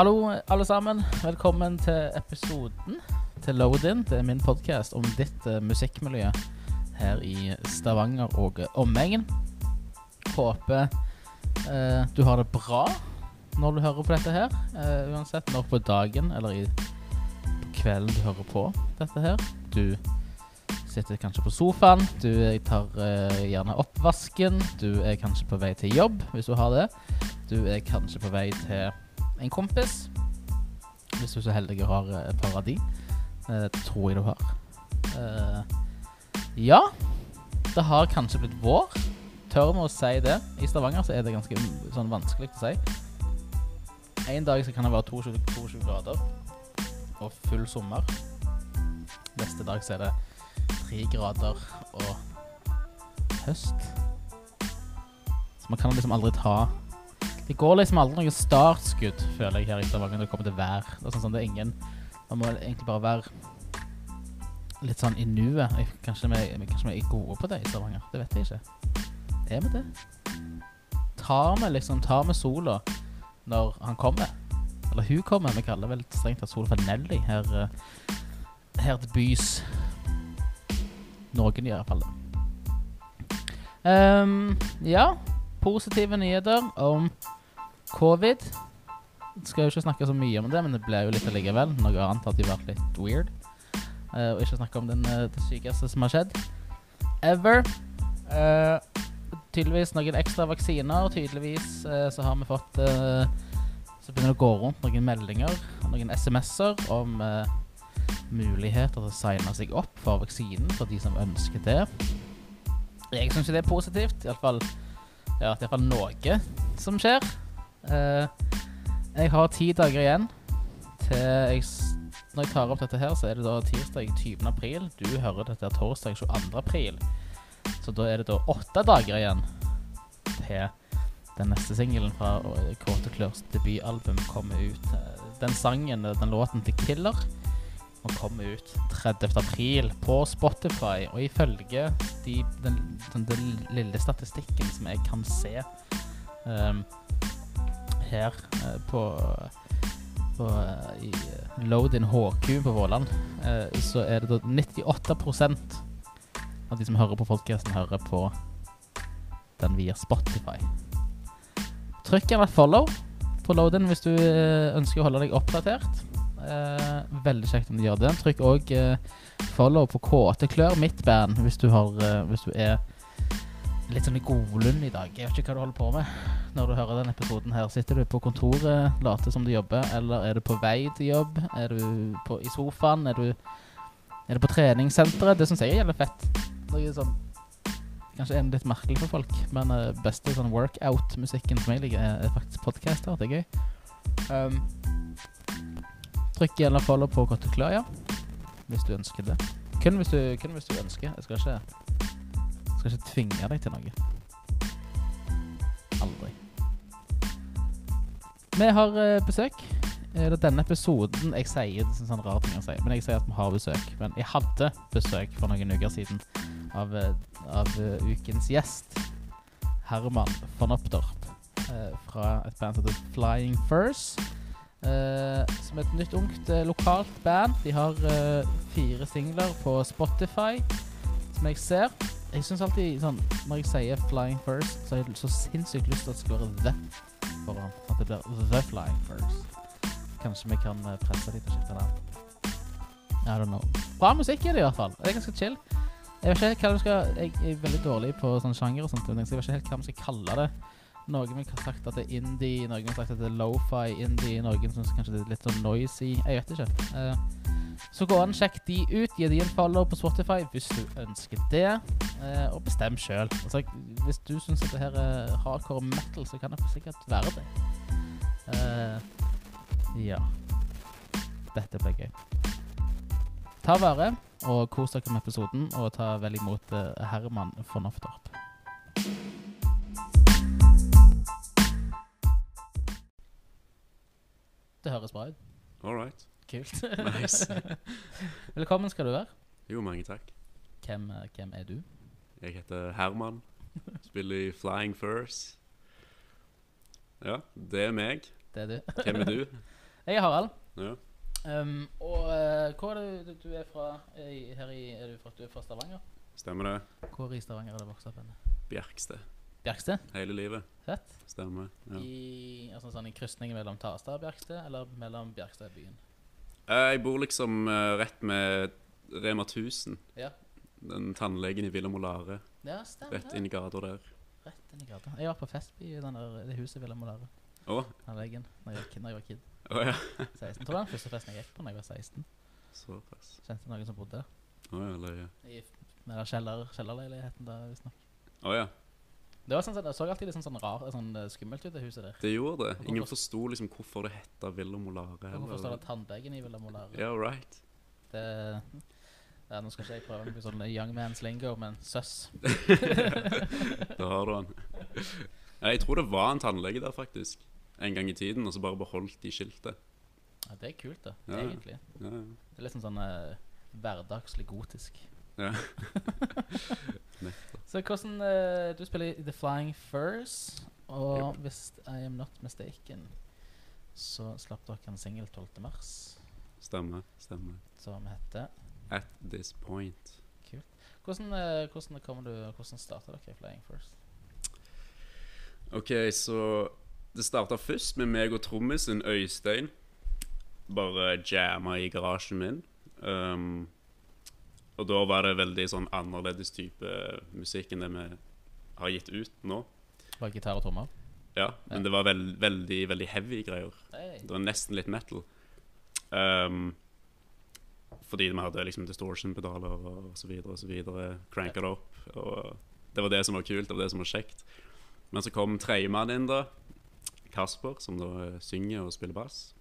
Hallo, alle sammen. Velkommen til episoden til Load-In. Det er min podkast om ditt eh, musikkmiljø her i Stavanger og omegn. Håper eh, du har det bra når du hører på dette her. Eh, uansett når på dagen eller i, kvelden du hører på dette her. Du sitter kanskje på sofaen, du tar eh, gjerne oppvasken, du er kanskje på vei til jobb, hvis du har det. Du er kanskje på vei til en kompis, hvis du så heldig har eh, et par av de. Eh, det tror jeg du har. Eh, ja, det har kanskje blitt vår. Tør vi å si det? I Stavanger så er det ganske sånn vanskelig å si. En dag så kan det være 22, 22 grader og full sommer. Neste dag så er det tre grader og høst. Så man kan liksom aldri ta Det går liksom aldri noe startskudd, føler jeg, her i Stavanger når det kommer til vær. Det er sånn, sånn det er ingen Man må egentlig bare være litt sånn i nuet. Kanskje vi, kanskje vi er gode på det i Stavanger. Det vet jeg ikke. Er vi det? Tar vi liksom Tar vi sola når han kommer? Eller hun kommer. Vi kaller vel strengt tatt sola for Nelly her, eh, her til bys. Noen gjør iallfall det. Um, ja, positive nyheter om covid. Skal jo ikke snakke så mye om det, men det ble jo litt allikevel. Noe annet hadde vært litt weird. Uh, og ikke snakke om den, uh, det sykeste som har skjedd. Ever. Uh, tydeligvis noen ekstra vaksiner. Tydeligvis eh, så har vi fått Så begynner det å gå rundt noen meldinger, noen SMS-er om muligheter til å signe seg opp for vaksinen for de som ønsker det. Jeg syns det er positivt. Iallfall ja, det er noe som skjer. Eh, jeg har ti dager igjen til jeg Når jeg tar opp dette her, så er det da tirsdag 20. april. Du hører dette er torsdag 22. april. Så da er det da åtte dager igjen til den neste singelen fra eh, Kåte Klørs debutalbum kommer ut. Eh, Den sangen, den låten til Killer, og kommer ut 30. april på Spotify. Og ifølge de, den, den, den lille statistikken som jeg kan se ehm, her eh, på, på eh, i eh, Load-in HQ på Våland, så er det da 98% av de som hører på folkehesten hører på den via Spotify. Trykk gjerne follow på Load-in hvis du ønsker å holde deg oppdatert. Eh, veldig kjekt om du gjør det. Trykk òg eh, follow på KT Klør, mitt band, hvis du, har, eh, hvis du er litt sånn i godlund i dag. Jeg vet ikke hva du holder på med når du hører denne episoden her. Sitter du på kontoret, later som du jobber, eller er du på vei til jobb? Er du på, i sofaen? Er du, er du på treningssenteret? Det syns jeg er jævlig fett. Noe sånn Kanskje er litt merkelig for folk, men uh, beste sånn workout-musikken som jeg liker, er, faktisk podcaster. Det er gøy. Um, trykk gjerne follow på Kotteklør, Klør, ja. Hvis du ønsker det. Kun hvis du, kun hvis du ønsker. Jeg skal ikke, skal ikke tvinge deg til noe. Aldri. Vi har uh, besøk. Eh, Det er denne episoden Jeg sier det er sånn rar ting å si, men jeg sier at vi har besøk. Men jeg hadde besøk for noen uker siden av, eh, av ukens gjest. Herman von Oppdorp. fra et band som heter Flying Furs. som er et nytt, ungt lokalt band. De har fire singler på Spotify, som jeg ser. Jeg syns alltid sånn Når jeg sier Flying First, så har jeg så sinnssykt lyst til at det skal være The foran. At det blir The Flying First. Kanskje vi kan eh, presse dem til å skifte navn. I don't know. Bra musikk er det i hvert fall. Det er ganske chill. Jeg vet ikke hva du skal Jeg er veldig dårlig på sånn sjanger og sånt, så jeg vet ikke helt hva vi skal kalle det. Noen vil ha sagt at det er indie, noen vil ha sagt at det er lo-fi indie, noen syns kanskje det er litt sånn noisy. Jeg vet ikke. Eh, så gå an, sjekk de ut. Gi de en follow på Spotify hvis du ønsker det. Eh, og bestem sjøl. Altså, hvis du syns det her er hardcore metal, så kan det sikkert være det. Eh, ja. Dette ble gøy. Ta vare og kos dere med episoden, og ta vel imot eh, Herman von Oftorp. Det høres bra ut. All right. Kult. Nice. Velkommen skal du være. Jo, mange takk. Hvem, eh, hvem er du? Jeg heter Herman. Spiller i Flying Furs. Ja, det er meg. Det er du. Hvem er du? Jeg er Harald. Ja. Um, og uh, hvor er du, du er fra? Er, her i, er du fra, du er fra Stavanger? Stemmer det. Hvor i Stavanger er det vokst opp? henne? Bjerksted. Bjerksted? Hele livet. Fett. Stemmer. Ja. I altså, sånn, i krysningen mellom Tasta og Bjerksted, eller mellom Bjerksted og byen? Eh, Jeg bor liksom eh, rett med Rema 1000. Ja. Den tannlegen i Villa Molare. Ja, stemmer Rett inn i gata der. Rett inn i gata. Jeg var på Festby i det huset Villa Molare. da Den. Når jeg. Når jeg var kid. Oh, ja. 16. Tror det var den første festen jeg gikk på da jeg var 16. Såpass. Kjente noen som bodde der. Oh, ja, løye. I den kjeller, kjellerleiligheten der, visstnok. Å ja. Det var sånn, sånn- det så alltid litt sånn, sånn rar, sånn eh, skummelt ut, det huset der. Det gjorde det. Ingen forsto liksom hvorfor det heta Villa Molare. Hvorfor står det tannlegen i Villa Molare? Ja, right. Det, ja, nå skal ikke jeg prøve noe sånn young man's lingo, men søss. Da har du. Ja, Jeg tror det var en tannlege der, faktisk. En gang i tiden, og så bare beholdt de skiltet. Ja, det er kult, da. Ja. Egentlig. Ja, ja. Det er litt sånn, sånn eh, hverdagslig gotisk. Ja. Så hvordan uh, Du spiller i The Flying Furs, og hvis I am not mistaken, så slapp dere en singel 12. mars Stemmer. Stemmer. som heter At this point. Hvordan, uh, hvordan kommer du Hvordan starta dere i Flying Furs? Ok, så det starta først med meg og trommisen Øystein. Bare jamma i garasjen min. Um, og da var det veldig sånn annerledes type musikk enn det vi har gitt ut nå. Var gitar og trommer? Ja, men Ja. det var veld, veldig veldig heavy greier. Hey. Det var nesten litt metal. Um, fordi vi hadde liksom distortion-pedaler og så videre og så videre. Cranka det opp. Og det var det som var kult, det var det som var kjekt. Men så kom tredjemann inn, da. Kasper, som da eh, synger og spiller bass.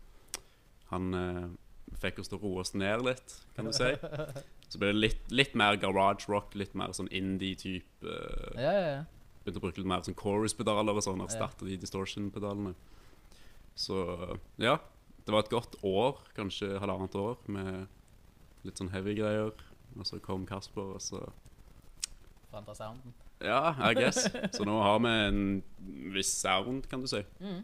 Han eh, fikk oss til å roe oss ned litt, kan du si. Så ble det litt, litt mer garage rock, litt mer sånn indie-type. eh, Ja, ja, ja. Begynte å bruke litt mer sånn chorus-pedaler og sånn. Erstatte de distortion-pedalene. Så ja. Det var et godt år, kanskje halvannet år, med litt sånn heavy greier. Og så kom Kasper, og så Forandra sounden. Ja, I guess. Så nå har vi en viss sound, kan du si. Mm.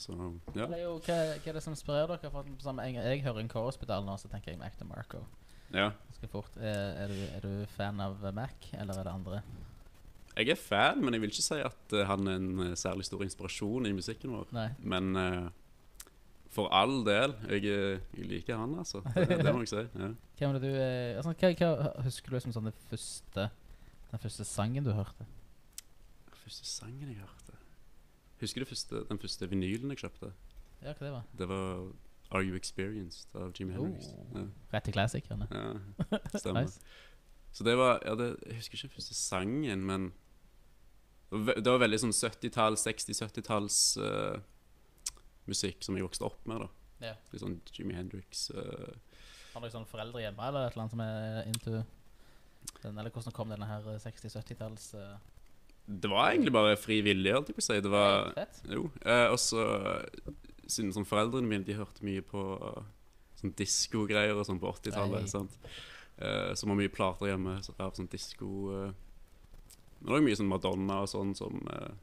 Så ja. Hva, hva er det som inspirerer dere? For jeg, jeg hører en chorus-pedal nå, så tenker jeg Mac DeMarco. Ja. Ganske fort. Er, er, du, er du fan av Mac, eller er det andre? Jeg er fan, men jeg vil ikke si at eh, han er en eh, særlig stor inspirasjon i musikken vår. Nei. Men uh, for all del, jeg, jeg liker han, altså. Det, det må jeg si. Ja. Det du altså, hva, hva husker du som sånn den første Den første sangen du hørte? Første sangen jeg hørte Husker du første, den første vinylen jeg kjøpte? Ja, hva det var? Det var Are You Experienced av Jimmy Hendrix. Oh. Rett til klassikerne. Ja, ja stemmer. Nice. Så det var ja, det, Jeg husker ikke første sangen, men det var, veldig sånn 70-tall, 60-70-talls uh, musikk som jeg vokste opp med. da Ja. Litt sånn Jimmy Hendrix. Uh. Har dere sånne foreldre hjemme, eller et eller annet som er into den, Eller hvordan kom denne her 60-70-talls uh, det var egentlig bare fri vilje, holdt jeg på å si. Det var Fett. Jo. Eh, og så Siden sånn foreldrene mine De hørte mye på eh, sånn diskogreier og sånn på 80-tallet. Uh? Eh, så var mye plater hjemme så av sånn disko uh, Men det var mye sånn Madonna og sånn som uh,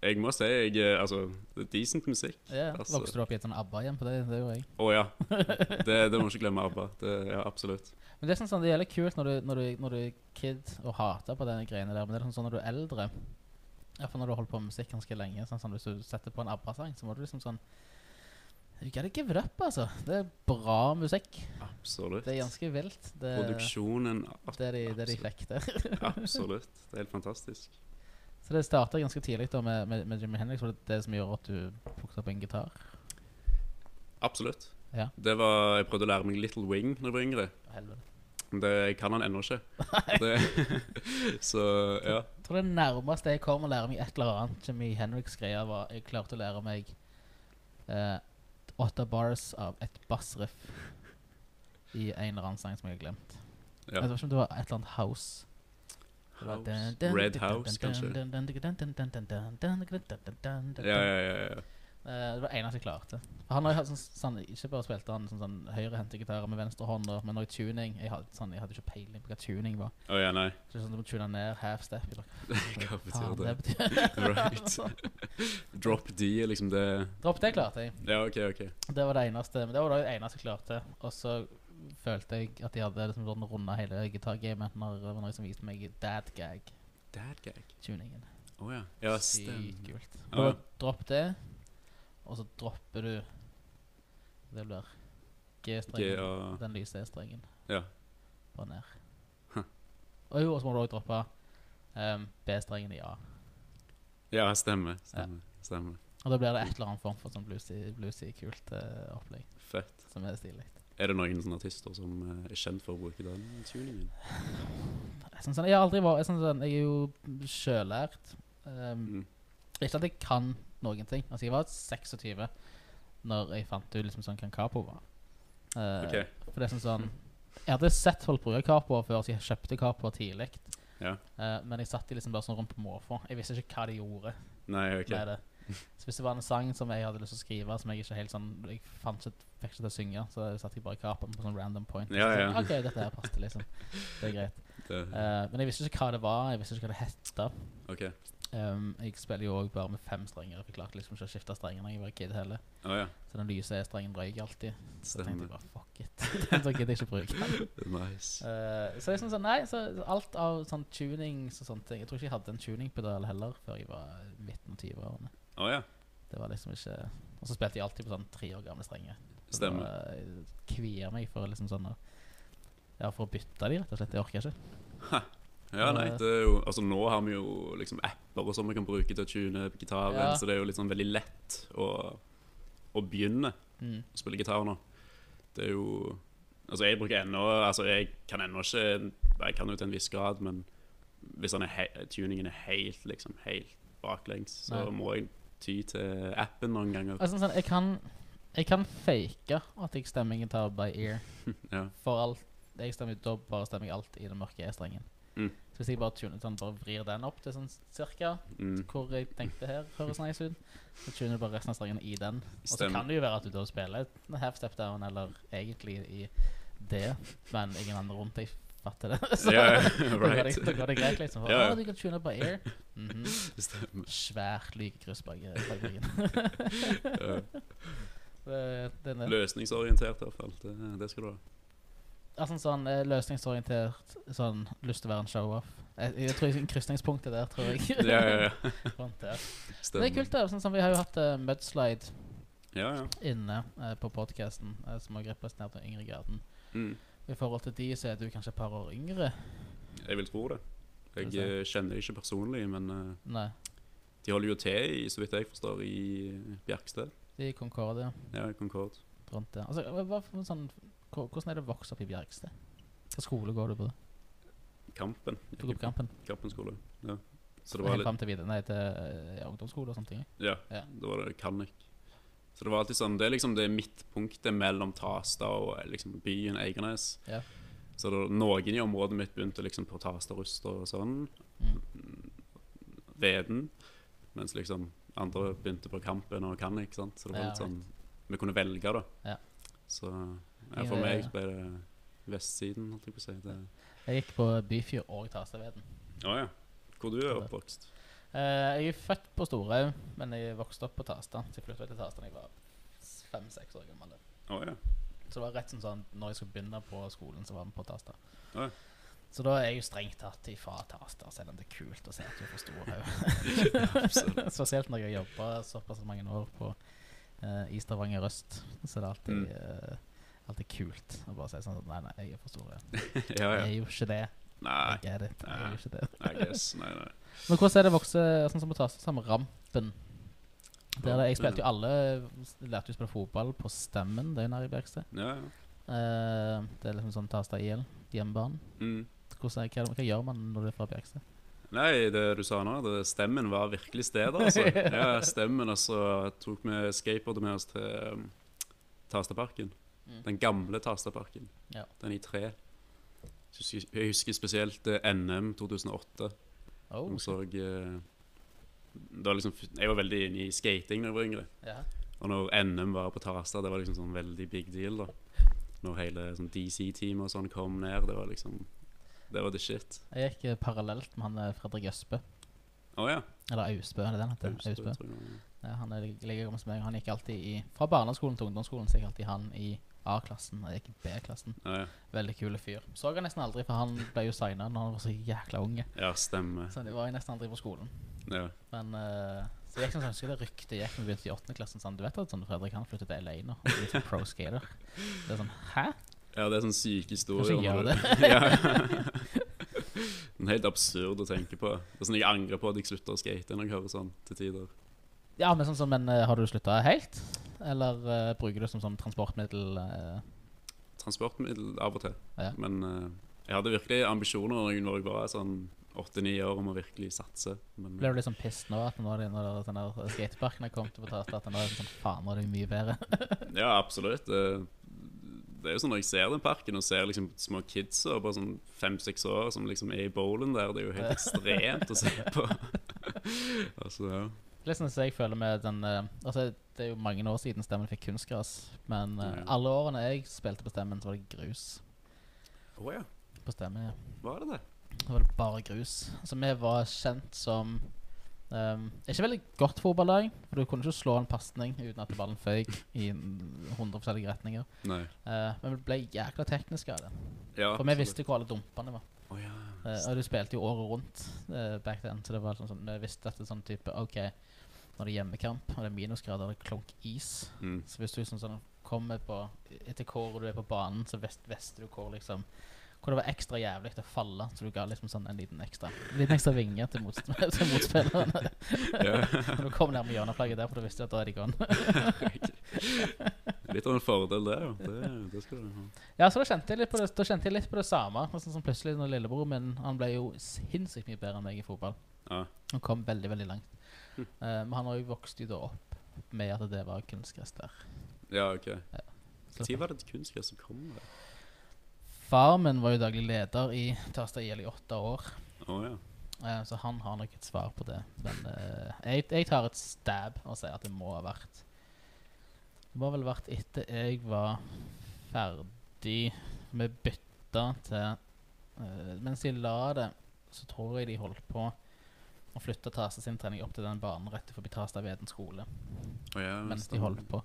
Jeg må si jeg uh, Altså, det er decent musikk. Ja, Altså- Vokste du opp i et sånn ABBA-hjem på det? Det gjorde jeg. Å ja. Det, det må du ikke glemme ABBA. Det, ja, absolutt. Men det er sånn, sånn, det er kult når du, når, du, når du er kid og hater på de greiene der, men det er sånn, sånn når du er eldre Iallfall når du har holdt på med musikk ganske lenge. Sånn, sånn, hvis du setter på en ABBA-sang, så må du liksom sånn You gotta give it up, altså. Det er bra musikk. Absolutt. Det er ganske vilt. Det, Produksjonen det, er de, det de flekter. fikk der. Absolutt. Det er helt fantastisk. Så det starta ganske tidlig da med, med, med Jimmy Hendrix. Var det det som gjorde at du plukket opp en gitar? Absolutt. Ja. Det var, Jeg prøvde å lære meg Little Wing når jeg var yngre. Helvete men det kan han ennå ikke. Det, så ja. Jeg tror det nærmeste jeg kom å lære meg et eller annet som i Henriks greia, var jeg klarte å lære meg eh, åtte bars av et bassriff i en eller annen sang som jeg har glemt. Ja. Jeg vet ikke om det var et eller annet House. House. Red House, kanskje. Ja, ja, ja. ja. Eh, det var det eneste jeg klarte. Han har jo hatt sånn, sånn, ikke bare spilte han sånn, sånn høyrehendte gitarer med venstre hånd, men òg tuning. Jeg hadde, sånn, jeg hadde ikke peiling på hva tuning var. Oh, ja, nei. Så sånn, Du må tune ned half step. Eller, Hva betyr faen det? betyr. Right. Drop D er liksom det Drop D klarte jeg. Ja, OK, OK. Det var det eneste Men det var det eneste jeg klarte. Og så følte jeg at de hadde liksom sånn runda hele gitargamet når det var noen som viste meg dad gag-tuningen. Dad gag. Å ja. Ja, Sykt kult. Oh, ja. Drop det, og så dropper du Det blir G-strengen. Den lyse E-strengen. Ja. Bare ned. Huh. Og jo, så må du òg droppe um, B-strengen i A. Ja, stemmer. Stemmer. stemmer. Og da blir det et eller annet form for sånn bluesy, bluesy kult uh, opplegg, Fett. som er stilig. Er det noen sånne artister som uh, er kjent for å bruke den tuningen? Jeg, sånn, jeg har aldri vært Jeg, sånn, jeg er jo sjølært. Um, Mm. Ikke at jeg kan noen ting. Altså, jeg var 26 når jeg fant ut liksom sånn Kan kapo capo var. Uh, Ok. For det er sånn sånn Jeg hadde sett folk bruke kapo før, så jeg kjøpte kapo tidlig. Ja. Uh, men jeg satt de liksom bare sånn rundt på måfå. Jeg visste ikke hva de gjorde Nei, OK. med det. Så hvis det var en sang som jeg hadde lyst til å skrive, som jeg ikke helt sånn Jeg fant ikke, fikk ikke til å synge, så satt jeg bare i capoen på sånn random point. Ja, ja. Så, OK, dette her passet, liksom. Det er greit. Eh, men jeg visste ikke hva det var. Jeg visste ikke hva det hette. OK. Um, jeg spiller jo òg bare med fem strenger. Jeg klarte liksom ikke å skifte strenger når jeg var kid heller. Oh, ja. Så den lyse E-strengen røyk alltid. Så tenkte jeg bare fuck it. den gidder jeg ikke bruke. Nice. Uh, så jeg sånn, nei, så alt av sånn tunings og sånne ting Jeg tror ikke jeg hadde en tuningpedal heller før jeg var midten av 20-årene. Oh, ja. Det var liksom ikke Og så spilte jeg alltid på sånn tre år gamle strenger. Så Stemmer. Jeg kvier meg for liksom sånn Ja, for å bytte de, rett og slett. Det orker jeg ikke. Ja, nei, det er jo Altså Nå har vi jo liksom apper og sånn vi kan bruke til å tune gitaren, Ja. så det er jo liksom veldig lett å, å begynne Mm. å spille gitar nå. Det er jo Altså, jeg bruker ennå Altså, jeg kan ennå ikke Jeg kan jo til en viss grad, men hvis he tuningen er helt, liksom, helt baklengs, så Nei. må jeg ty til appen noen ganger. Altså, sånn, jeg kan Jeg kan fake at jeg stemmer gitar by ear. Ja. For alt jeg stemmer, Da bare stemmer jeg alt i den mørke E-strengen. Mm. Så hvis jeg bare, tuner, sånn, bare vrir den opp til sånn cirka Mm, hvor jeg tenkte her høres nice ut, så tuner du bare resten av strengene i den. Og så kan det jo være at du da spiller half step down, eller egentlig i det, men ingen andre rundt deg fatter det. Så det, right. da går det greit, liksom. For, yeah. «Å, du kan tune by ear. Mm -hmm. Svært lykekryss bak bak ryggen. Den er- Løsningsorientert, i hvert fall. Det, det skal du ha. Altså en sånn eh, løsningsorientert Sånn lyst til å være en show-off. Jeg, jeg tror jeg krysningspunktet der, tror jeg. Ja, ja, ja. Rundt der. Det er kult, da. Sånn som vi har jo hatt uh, Mudslide Ja, ja. inne eh, på podkasten, som har representert den yngre garden. Mm. I forhold til de så er du kanskje et par år yngre. Jeg vil tro det. Jeg eh, kjenner de ikke personlig, men eh, Nei, de holder jo til, i, så vidt jeg forstår, i Bjerksted. de er i Concorde. Ja, i Concord. rundt der. Altså, hva, hva for sånn, hvor- hvordan er det å vokse opp i Bjerkstad? Hvilken skole går du på? Kampen. Du går på Kampen? Kampen skole. Ja. Så det Helt var litt frem til videre, nei, til eh, ungdomsskole og sånne ting? Ja, Ja. da var det Kannik. Så det var alltid sånn Det er liksom det midtpunktet mellom Tasta og eh, liksom byen Eigernes. Ja. Så det, noen i området mitt begynte liksom på Tasta Ruster og sånn. Mm. Veden. Mens liksom andre begynte på Kampen og Kannik. sant? Så det var Ja, litt sånn Vi kunne velge, da. Ja. Så ja, for meg ble det vestsiden, holdt jeg på å si. Det- Jeg gikk på Byfjord og Tastaveden. Å ja. Hvor du er oppvokst? Eh, jeg er født på Storhaug, men jeg vokste opp på Tasta. Så jeg flyttet til Tasta da jeg var fem-seks år gammel. Oh, ja. Så det var rett som sånn når jeg skulle begynne på skolen, så var vi på Tasta. Oh, ja. Så da er jeg jo strengt tatt ifra Tasta, selv om det er kult å se at du er på Storhaug. Spesielt når jeg har jobba såpass mange år på eh, i Stavanger øst. Så det er alltid, Mm. eh, alltid kult å bare si sånn nei, nei, jeg er for stor. ja, Jeg ja. er jo ikke det. Nei, Jeg er det. Jeg er ikke det. I guess. Nei, nei. Men hvordan er det å vokse sånn som på seg samme rampen? Der jeg spilte jo alle Lærte jo å spille fotball på Stemmen, det er jo nær i Bjerksted. Ja, ja. Uh, det er liksom sånn Tasta IL, hjemmebane. Mm. Hvordan, er- hva, hva gjør man når du er fra Bjerksted? Nei, det du sa nå, det, stemmen var virkelig stedet, altså. Ja, stemmen, altså. så tok vi skateboardet med oss til um, Tastaparken. Mm. Den gamle Tastaparken. Ja. Den i tre. Jeg husker, spesielt eh, NM 2008. Oh, Vi så eh, var liksom, Jeg var veldig inne i skating da jeg var yngre. Ja. Og når NM var på Tasta, det var liksom sånn veldig big deal. da Når hele sånn DC-teamet og sånn kom ned, det var liksom Det var the shit. Jeg gikk eh, parallelt med han eh, Fredrik Østbø. Å ja. Eller Ausbø, er det den heter? Austbø, jeg. Ja, han er. Han gikk alltid i Fra barneskolen til ungdomsskolen så gikk alltid han i A-klassen. Jeg gikk i B-klassen. Ja, ja. Veldig kule fyr. Så jeg nesten aldri, for han ble jo signa når han var så jækla unge. ja, stemmer. Så det var jeg nesten aldri på skolen. Ja. Men uh, Så jeg husker det ryktet gikk da vi begynte i åttende klassen. Sånn, du vet at sånn Fredrik han flyttet til LA nå? og sånn pro skater. Det er sånn Hæ? ja, det er sånn syke historier. Kanskje gjør når det. ja. Den er helt absurd å tenke på. Det er sånn Jeg angrer på at jeg slutta å skate når jeg hører sånn til tider. Ja, men sånn som Men eh, har du slutta helt? Eller uh, bruker du det som sånn transportmiddel? Uh? Transportmiddel av og til. Ja. Men eh, jeg hadde virkelig ambisjoner når jeg- var sånn åtte-ni år om å virkelig satse. Men Ble du litt sånn pissed nå at når, er når den skateparken har kommet på tatt, at nå er sånn Faen, nå er det mye bedre. ja, absolutt. Det, det er jo sånn Når jeg ser den parken og ser liksom små kids og bare sånn fem-seks år som liksom er i bowlen der, det er jo helt ekstremt å se på. altså, ja. Litt sånn som jeg føler med den Altså, det er jo mange år siden Stemmen fikk kunstgras, men eh, alle årene jeg spilte på Stemmen, så var det grus Å ja, på Stemmen. ja. var det det? Da var det bare grus. Så vi var kjent som um, Ikke veldig godt fotballag, for du kunne ikke slå en pasning uten at ballen føyk i 100 forskjellige retninger. Nei. Eh, men vi ble jækla tekniske av det. Ja, For vi visste hvor alle dumpene var. Å ja. Eh, og du spilte jo året rundt eh, back then, så det var sånn, sånn vi visste at det er sånn type OK, når det er hjemmekamp og det er minusgrader og det er klunk is Mm. Så hvis du liksom sånn kommer på Etter hvor du er på banen, så visste visste du hvor liksom Hvor det var ekstra jævlig å falle, så du ga liksom sånn en liten ekstra En liten ekstra vinge til, mot, til motspilleren. Ja. Når du kom nærme hjørneflagget der, for du visste at da er de gone. Litt av en fordel, det. Det, det skal du ha. Ja, så da kjente jeg litt på det, da kjente jeg litt på det samme. Sånn som plutselig når lillebror min Han ble jo sinnssykt mye bedre enn meg i fotball. Ja. Han kom veldig, veldig langt. Eh, men han har jo vokst jo da opp med at det var kunstgress der. ja, ok. Når var det kunstgress som kom? Der? Far min var jo daglig leder i Tasta IL i åtte år. Oh, ja. uh, så han har nok et svar på det. Men uh, jeg, jeg tar et stab og sier at det må ha vært Det må vel ha vært etter jeg var ferdig med bytta til uh, Mens de la det, så tror jeg de holdt på å flytta Tasta sin trening opp til den banen rett forbi Tastaveden skole. Oh, ja mens de holdt på.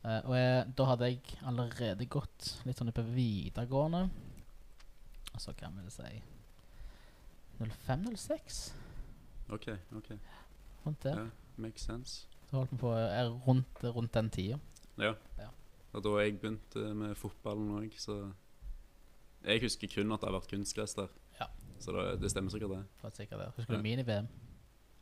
Uh, og jeg, da hadde jeg allerede gått litt sånn på videregående. Og så kan vi si 05-06, Ok, ok. rundt der. Yeah, makes sense. Så holdt vi på eh, rundt, rundt den tida. Ja. Ja. Og da jeg begynte med fotballen òg, så Jeg husker kun at det har vært kunstgress der. Så det, det stemmer sikkert, det. det å sikkert det. Husker du mini-VM?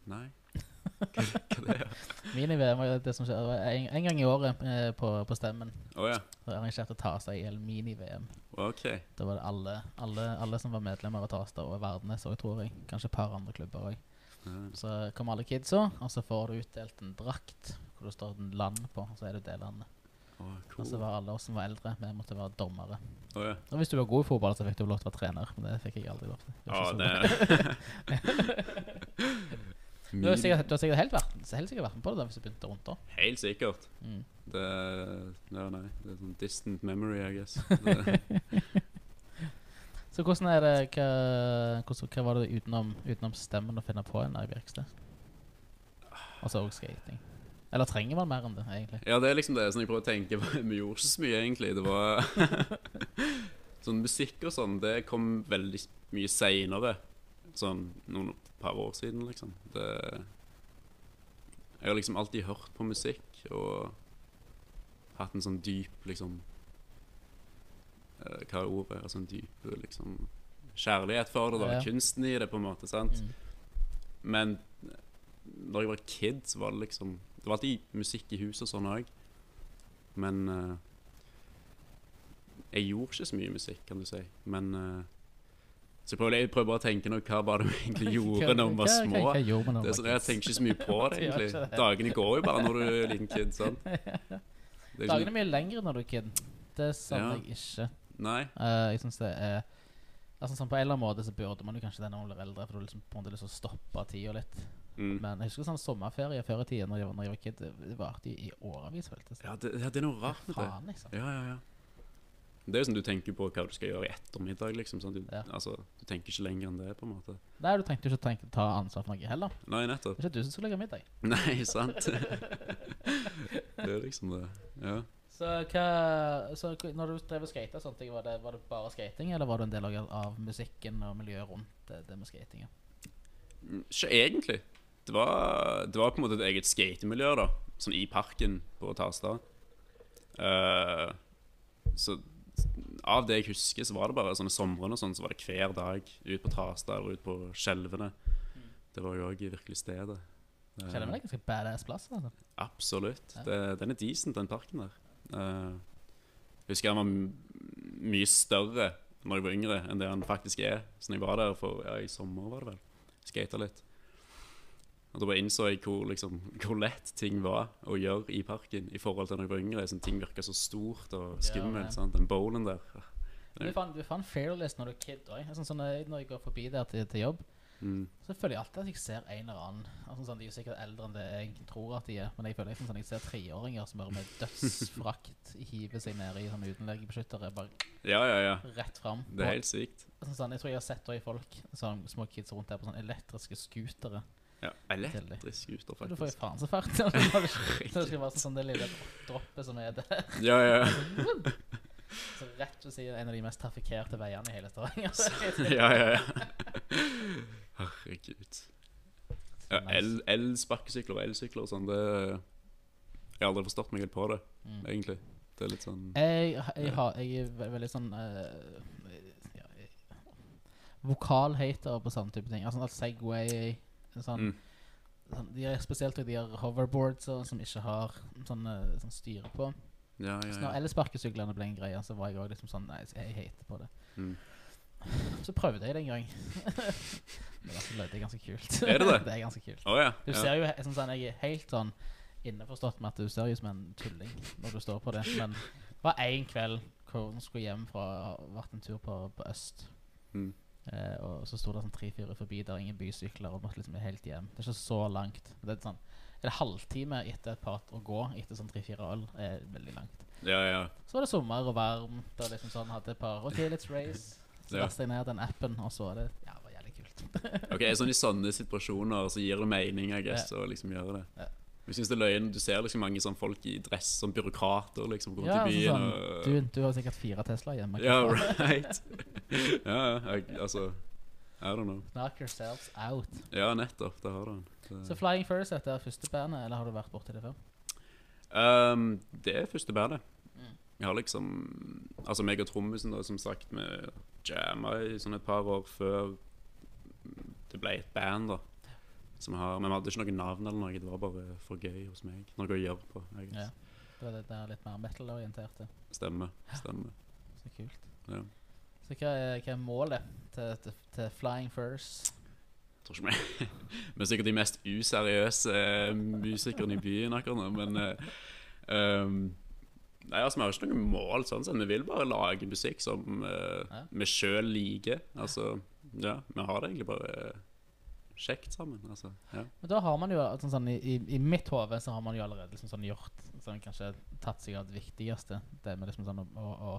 Nei. Hva, hva det er Mini-VM var det som skjedde en, en gang i året eh, på, på Stemmen. Å ja. Så arrangerte Tasta IL mini-VM. Ok. Da var det alle, alle, alle som var medlemmer av Tasta og Verdnes òg, tror jeg. Kanskje et par andre klubber òg. Mm. Så kommer alle kidsa, og så får du utdelt en drakt hvor det står et land på, og så er det det landet. Å, Og så var alle oss som var eldre, vi måtte være dommere. Oh, ja. Og hvis du var god i fotball, så fikk du lov til å være trener, men det fikk jeg aldri lov til. Ja, ikke det Du har sikkert, du har sikkert helt, vært, helt sikkert vært med på det da, hvis du begynte rundt da. Helt sikkert. Mm. Det Ja, nei. Det er sånn distant memory, I guess. Så hvordan er det, hva, hvordan, hva var det utenom, utenom stemmen å finne på en i verksted? Altså også skating. Eller trenger man mer enn det, egentlig? ja, det er liksom det som jeg prøver å tenke på. Vi gjorde ikke så mye, egentlig. Det var Sånn musikk og sånn, det kom veldig mye seinere. Sånn noen par år siden, liksom. Det Jeg har liksom alltid hørt på musikk og hatt en sånn dyp, liksom eh, Hva er ordet? Altså en dyp liksom kjærlighet for det, da. Ja. Kunsten i det, på en måte. sant? Mm. Men når jeg var kid, så var det liksom Det var alltid musikk i huset og sånn òg. Men uh, jeg gjorde ikke så mye musikk, kan du si. Men uh, Så jeg prøver, jeg prøver bare å tenke noe, hva var det vi egentlig gjorde når vi var små? Hva, hva sånn, Jeg tenker ikke så mye på det, egentlig. Dagene går jo bare når du er liten kid. sant? Ikke Dagene er sånn- mye lengre når du er kid. Det savner Ja. jeg ikke. Nei. Uh, jeg synes det er Altså sånn På en eller annen måte så burde man jo kanskje det når man blir eldre, for du liksom på en måte lyst til å stoppe tida litt. Mm. Men jeg husker sånn sommerferie før i tida når jeg var, når jeg var kid. Det varte i, i årevis, føltes det. Ja, det, ja, det er noe rart med det. Faen, liksom. Ja, ja, ja. Det er jo sånn du tenker på hva du skal gjøre i ettermiddag, liksom. Sånn. Du, Ja. altså, du tenker ikke lenger enn det, på en måte. Nei, du tenkte jo ikke tenke, ta ansvar for noe heller. Nei, nettopp. Det er ikke du som skal lage middag. Nei, sant. det er liksom det. Ja. Så, hva, så når du drev og skata var det, var det bare skating, eller var du en del av, musikken og miljøet rundt det, det med skating? Mm, Ikke egentlig. Det var, det var på en måte et eget skatemiljø, da. Sånn i parken på Tarstad. Uh, så av det jeg husker, så var det bare sånne somrene og sånn, så var det hver dag ut på Tarstad eller ut på Skjelvene. Det var jo òg virkelig stedet. Skjelvene Skjelven er ganske badass plass. Altså. Absolutt. Ja. Det, den er decent, den parken der. Eh, jeg husker den var mye større når jeg var yngre, enn det den faktisk er. Så når jeg var der for ja, i sommer, var det vel. Skata litt. Og da bare innså jeg hvor, liksom, hvor lett ting var å gjøre i parken i forhold til når jeg var yngre. Sånn, ting virka så stort og skummelt. Ja. Den bowlen der. Du fant, du fant Fearless når du er kid òg. Sånn, sånn, når jeg- går forbi der til, til jobb, Mm. så føler jeg alltid at jeg ser en eller annen altså, sånn, De er jo sikkert eldre enn det jeg tror at de er, men jeg føler liksom, sånn, jeg ser treåringer som bare med dødsfrakt hiver seg ned i sånne utenlegebeskyttere bare Ja, ja, ja. rett fram. Det er helt sykt. sånn, sånn, jeg tror jeg har sett også folk, sånn, små kids rundt der på sånne elektriske scootere. Ja, Elektrisk scooter, faktisk. du får jo faen så fart. når det skal være sånn, sånn det lille droppet som er der. Ja, ja, Så rett ved siden en av de mest trafikkerte veiene i hele Stavanger. ja. ja, ja. Herregud. Ja, Nice. el- Elsparkesykler og elsykler og sånn, det Jeg har aldri forstått meg helt på det, Mm. egentlig. Det er litt sånn Jeg, jeg, har, jeg er veldig sånn uh, Vokal-hater på sånne type ting. Altså Segway sånn, mm. sånn, De er spesielt de har hoverboards og, som ikke har sånne, sånn styre på. Ja, ja, ja, når ja. elsparkesyklene ble en greie, så var jeg òg liksom sånn Nei, jeg hater på det. Mm. Så prøvde jeg det en gang. Men ganske, det er ganske kult. Er det det? det er ganske kult. Oh, ja. Du ser jo sånn, sånn, Jeg er helt sånn innforstått med at du ser ut som en tulling når du står på det. Men det var én kveld hvor hun skulle hjem fra ha vært en tur på, på øst. Mm. Eh, og så sto det sånn tre-fire forbi der, ingen bysykler, og måtte liksom helt hjem. Det er ikke så langt. Det er sånn En halvtime etter et par å gå etter sånn tre-fire øl er veldig langt. ja, ja. Så var det sommer og varmt, og liksom sånn hadde et par OK, let's race. Så Ja. lastet jeg ned den appen, og så var det Ja, det var jævlig kult. Ok, sånn I sånne situasjoner så gir det mening I guess, å liksom gjøre det. Ja. Jeg synes det er løgn Du ser liksom mange sånn folk i dress, som byråkrater, liksom, går Ja, til byen altså og Du, du har sikkert fire Tesla hjemme. Ja, right. ja. Jeg, altså I don't know. Knock yourselves out. Ja, nettopp. Det har du. Så Flying First dette er første bandet, eller har du vært borti det før? Um, det er første bandet. Mm. Jeg har liksom Altså meg og trommisen, da, som sagt, vi jamma i sånn et par år før det ble et band, da. Som vi har, men vi hadde ikke noe navn eller noe, det var bare for gøy hos meg. Noe å gjøre på. I Ja. Det var det der litt mer metal-orienterte. Stemmer. stemmer Så kult. Ja. Så hva er, hva er målet til, til, til Flying First? Jeg tror ikke vi Vi er sikkert de mest useriøse eh, musikerne i byen akkurat nå, men uh, um, Nei, altså Vi har ikke noe mål, sånn sett. Vi vil bare lage musikk som uh, Ja. vi sjøl liker. Altså, ja, Vi har det egentlig bare kjekt sammen. Altså, ja. Men da har man jo sånn, sånn, i, i- mitt hode så har man jo allerede liksom, sånn, gjort sånn, Kanskje tatt seg av det viktigste. Det med liksom sånn å, å,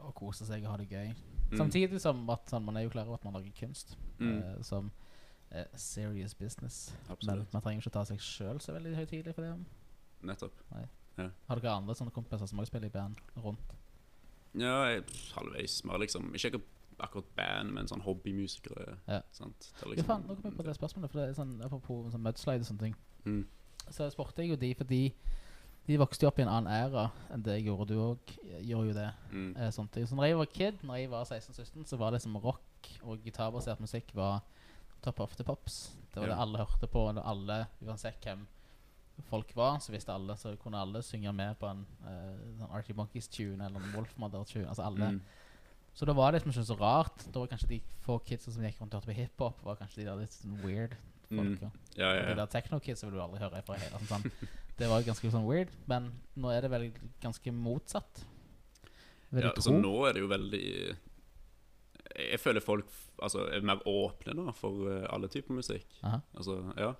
å, kose seg og ha det gøy. Mm. Samtidig som at sånn, man er jo klar over at man lager kunst Mm. eh, som eh, serious business. Men man trenger ikke ta seg sjøl så veldig høytidelig for det. Nettopp. Har dere andre sånne kompiser som også spiller i band rundt? Ja, jeg, halvveis. mer, liksom Ikke akkurat, band, men sånn hobbymusikere. Ja. Sant? Det er Ja, faen, nå kom jeg på det spørsmålet. For det er sånn, Apropos sånn mudslide og sånne ting. Mm. Så spurte jeg jo de fordi de vokste jo opp i en annen æra enn det jeg gjorde. Du òg gjorde jo det. Mm. Eh, ting. Så når jeg var kid, når jeg var 16-17, så var det som rock og gitarbasert musikk var top of the pops. Det var Ja. det alle hørte på. Og alle, uansett hvem folk var, så visste alle Så kunne alle synge med på en uh, sånn Archie Monkeys-tune eller en Wolfmother-tune. Altså alle. Mm. Så da var det liksom ikke så rart. Da var kanskje de få kidsa som gikk rundt og hørte på hiphop, var kanskje de der litt sånn weird Mm. Ja, Ja, ja, De der techno-kidsa vil du aldri høre fra hele. Sånn, sånn. Det var ganske sånn weird, men nå er det vel ganske motsatt. Vil ja jeg så tro. nå er det jo veldig Jeg føler folk altså, er mer åpne nå for eh, alle typer musikk. Aha. Altså, ja.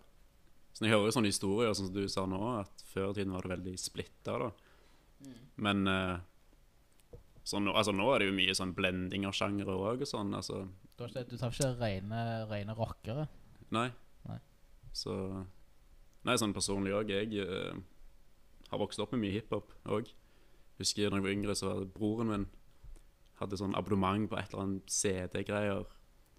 Så jeg hører jo sånne historier, sånn som du sa nå, at før i tiden var det veldig splitta, Mm. Men eh, så nå, altså, nå er det jo mye sånn blending av sjangere òg og sånn. Altså, Du, ikke, du tar ikke rene, rene rockere? nei. Nei. Så Nei, sånn personlig òg. Jeg uh, har vokst opp med mye hiphop òg. Husker da jeg var yngre, så hadde broren min hadde sånn abonnement på et eller annet CD-greier.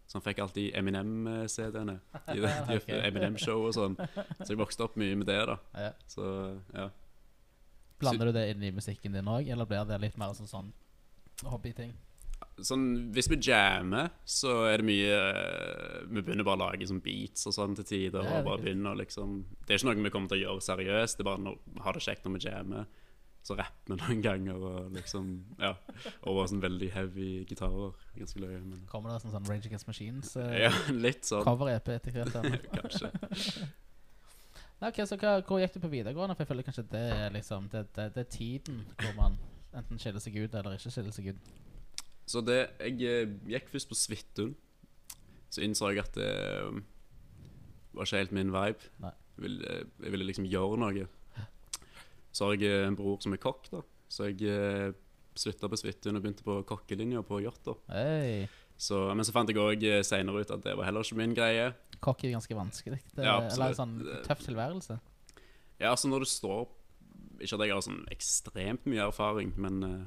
Så han fikk alltid Eminem-CD-ene. De, de, okay. Eminem-show og sånn. Så jeg vokste opp mye med det, da. Ja. Så ja. Blander du det inn i musikken din òg, eller blir det litt mer sånn, sånn hobbyting? Sånn, hvis vi jammer, så er det mye eh, Vi begynner bare å lage sånn beats og sånn til tider. Ja, og bare begynner liksom Det er ikke noe vi kommer til å gjøre seriøst. Det er bare å ha det kjekt når vi jammer. Så rapper vi noen ganger og liksom Ja. Over sånn veldig heavy gitarer. Ganske løye. Men Kommer det sånn, sånn Rage Against Machines? eh, ja, litt sånn. Cover-EP etter hvert? Kanskje. Nei, ok, så hva, Hvor gikk du på videregående? For jeg føler kanskje det er liksom Det, det, det er tiden hvor man enten skiller seg ut eller ikke skiller seg ut. Så det Jeg eh, gikk først på Svithun. Så innså jeg at det eh, var ikke helt min vibe. Jeg ville, jeg ville liksom gjøre noe. Så har jeg eh, en bror som er kokk, da. Så jeg eh, slutta på Svithun og begynte på kokkelinja på Jåttå. Hey. Så, men så fant jeg òg seinere ut at det var heller ikke min greie. Kokk er ganske vanskelig. Det, Ja, eller en sånn tøff tilværelse. Ja, altså når du står Ikke at jeg har sånn ekstremt mye erfaring, men eh,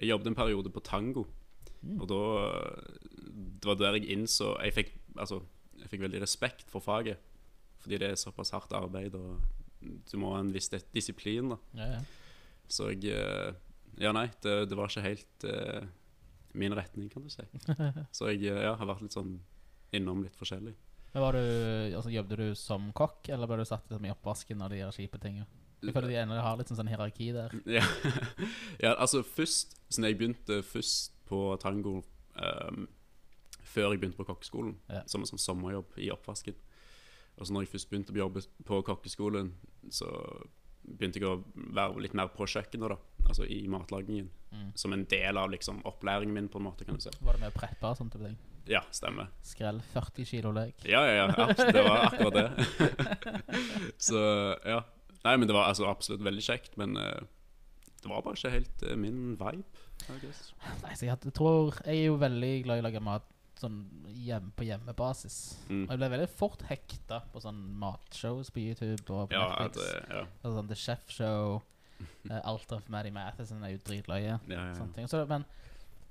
jeg jobbet en periode på tango. Mm. Og da Det var der jeg innså Jeg fikk, altså, jeg fikk veldig respekt for faget. Fordi det er såpass hardt arbeid, og du må ha en viss disiplin. da Ja, ja. Så jeg eh, Ja, nei, det, det var ikke helt uh, min retning, kan du si. Så jeg ja, har vært litt sånn innom litt forskjellig. Men var du, altså Jobbet du som kokk, eller ble du satt liksom i oppvasken og de kjipe tingene? Jeg føler de ennå har litt sånn, sånn hierarki der. Ja, ja altså først Så når jeg begynte først på tango um, Før jeg begynte på kokkeskolen Ja. Som en sånn sommerjobb i oppvasken Og så når jeg først begynte å jobbe på kokkeskolen Så begynte jeg å være litt mer på kjøkkenet da Altså i matlagingen Mm. Som en del av liksom opplæringen min på en måte kan du si Var det med å preppe og sånt? type ting? Ja, stemmer Skrell 40 kilo løk. Ja, ja, ja, det var akkurat det Så ja Nei, men det var altså absolutt veldig kjekt Men uh, det var bare ikke helt uh, min vibe Nei, så jeg, tror Jeg er jo veldig glad i å lage mat sånn hjem, på hjemmebasis. Mm. Og jeg ble veldig fort hekta på sånn matshows på YouTube og på Ja, Netflix. det, ja. Sånn The Chef Show, uh, Alt of Maddie Matheson er jo dritløye. Ja, ja, ja. Så, men,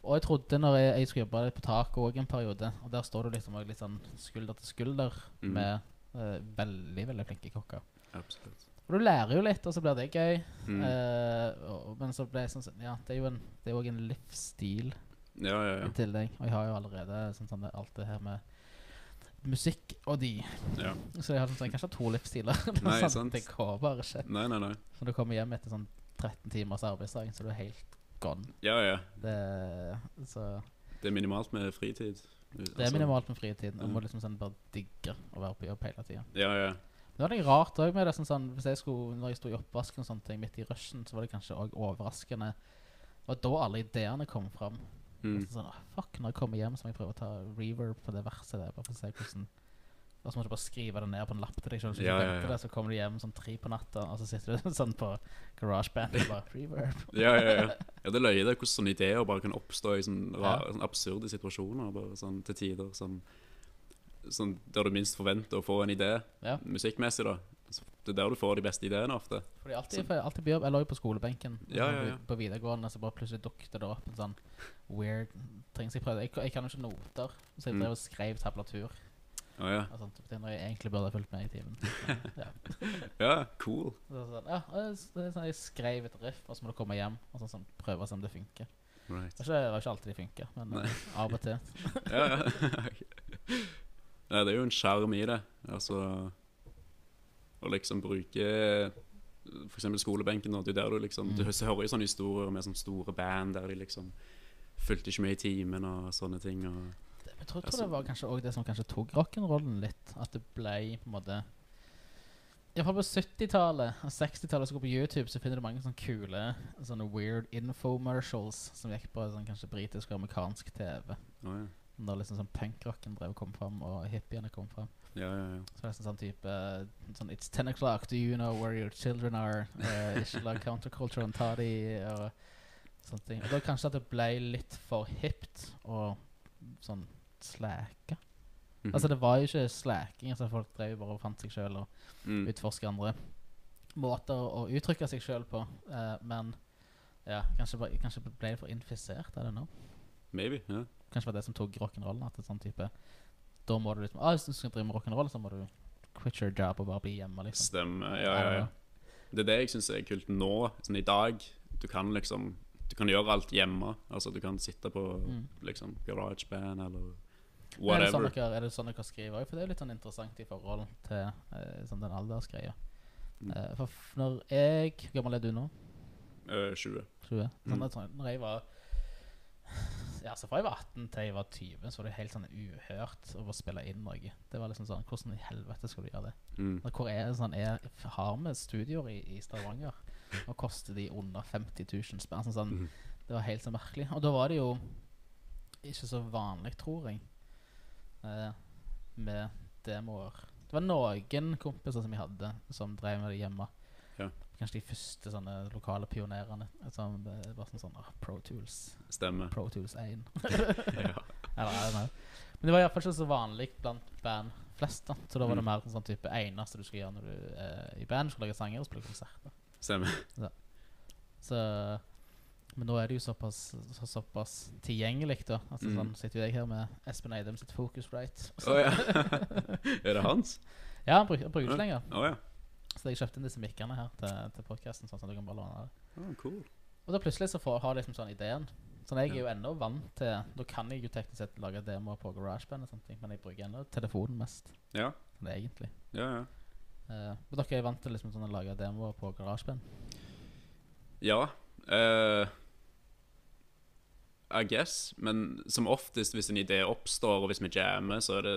og jeg trodde når jeg, jeg skulle jobbe litt på taket òg en periode, og der står du liksom litt sånn skulder til skulder mm. med uh, veldig, veldig flinke kokker. Absolutt. Og du lærer jo litt, og så blir det gøy. Mm. Uh, og, men så ble jeg sånn Ja, det er jo en, det er jo en livsstil Ja, ja, ja. i tillegg. Og jeg har jo allerede sånn, sånn alt det her med musikk og de. ja. Så jeg har sånn, jeg kan to livsstiler. Nei, sånn, sant. Det går bare ikke. Nei, nei, nei. Så du kommer hjem etter sånn 13 timers arbeidsdag, så du er helt gone. Ja, ja. Det, så Det er minimalt med fritid. Altså, det er minimalt med fritid. Du må liksom sånn bare digge å være på jobb hele tida. Ja, ja. Det var litt rart òg med det. Sånn, sånn, hvis jeg skulle, når jeg sto i oppvasken og sånne ting midt i rushen, så var det kanskje òg overraskende. Det var da alle ideene kom fram. Mm. Sånn, ah, fuck, når jeg kommer hjem, så må jeg prøve å ta reverb på det verset der. Bare for å se hvordan Og så må du bare skrive det ned på en lapp til deg selv. Så, Ja, ja, ja. så kommer du hjem sånn tre på natta, og så sitter du sånn på GarageBand og bare reverb. Ja, ja, ja. ja, det løyer det hvordan sånne ideer bare kan oppstå i sånne, ra- sånne absurde situasjoner. Bare sånn til tider sånn, sånn Der du minst forventer å få en idé Ja. musikkmessig. da Det er der du får de beste ideene ofte. Fordi alltid, for alltid på jeg lå jo på skolebenken. Ja, ja, ja. På videregående så bare plutselig dukket det opp en sånn weird ting Så jeg prøvde. Jeg, jeg kan jo ikke noter, så jeg Mm. drev og skrev tablatur. Oh, ja. Og sånt, når jeg egentlig burde ha fulgt med i timen. Ja. ja, cool. Så, sånn, ja, sånn, jeg skrev et riff, og så må du komme hjem og sånn, sånn, prøve å se om det funker. Right. Det var ikke, alltid det funker, men Nei. av og til. Ja, ja. Nei, det er jo en sjarm i det. Altså Å liksom bruke For eksempel skolebenken. Det er der du liksom Du Mm. hører jo sånne historier med sånne store band der de liksom fulgte ikke med i timen og sånne ting. Og jeg tror, tror Altså- det var kanskje òg det som kanskje tok rock'n'rollen litt. At det ble på en måte Iallfall på 70-tallet og 60-tallet, så går på YouTube, så finner du mange sånne kule Sånne weird infomercials som gikk på sånn kanskje britisk og amerikansk TV. Oh, ja. Da liksom sånn punkrocken drev kom fram, og hippiene kom fram. Ja, ja, ja. Så det er sånn, sånn type eh, sånn It's ten o'clock, do you know where your children are? Uh, ikke lag counterculture and ta de og sånne ting. Og da kanskje at det ble litt for hipt og sånn slæka. -hmm. Altså det var jo ikke slæking. altså folk drev bare og fant seg sjøl og mm. utforske andre måter å uttrykke seg sjøl på. Uh, men ja, kanskje, bare- kanskje ble det for infisert, I don't know. Maybe. ja Kanskje var det som tok rock'n'rollen. At det er sånn type Da må du liksom ah, Hvis du skal drive med rock'n'roll, så må du quit your job og bare bli hjemme, liksom. Stemmer. Ja, ja, ja. Det er det jeg syns er kult nå. Sånn i dag. Du kan liksom Du kan gjøre alt hjemme. Altså Du kan sitte på Mm. liksom GarageBand eller whatever. Er det, sånn dere, er det sånn dere skriver? For det er jo litt sånn interessant i forhold til eh, sånn den aldersgreia. Mm. Eh, for når jeg Hvor gammel er du nå? Eh, 20. 20? Sånn, Mm. sånn, når jeg var Ja, så fra jeg var 18 til jeg var 20, så var det helt sånn uhørt å spille inn noe. Det var liksom sånn Hvordan i helvete skal du gjøre det? Mm. Hvor er det sånn er, Har vi studioer i, i Stavanger? Og koster de under 50 000 spenn? Sånn, sånn, mm. det var helt så merkelig. Og da var det jo ikke så vanlig, tror jeg, eh, med demoer. Det var noen kompiser som jeg hadde, som drev med det hjemme. Ja. Kanskje de første sånne lokale pionerene. Som var sånn sånn ah, Pro Tools. Stemmer. Pro Tools 1. ja. Eller. Men det var iallfall ikke så vanlig blant band flest. da Så da var det Mm. mer sånn type eneste du skulle gjøre når du eh, i band. Skulle lage sanger og spille konserter. Stemmer. Så Men nå er det jo såpass, så, såpass tilgjengelig, da. Altså Mm. sånn Sitter jeg her med Espen Eidem sitt Focus Right. Oh, ja. er det hans? Ja, han bruker, han bruker ikke lenger. Oh, ja. Så jeg kjøpte inn disse mikkene her til, til podkasten, sånn at du kan bare låne det. Å, cool. Og da plutselig så får, har jeg liksom sånn ideen. Sånn Jeg er jo ennå vant til Da kan jeg jo teknisk sett lage demoer på GarageBand, og sånne ting men jeg bruker ennå telefonen mest. Ja. Sånn egentlig. Ja, ja. uh, men dere er vant til liksom sånn å lage demoer på GarageBand? Ja. Uh, I guess. Men som oftest, hvis en idé oppstår, og hvis vi jammer, så er det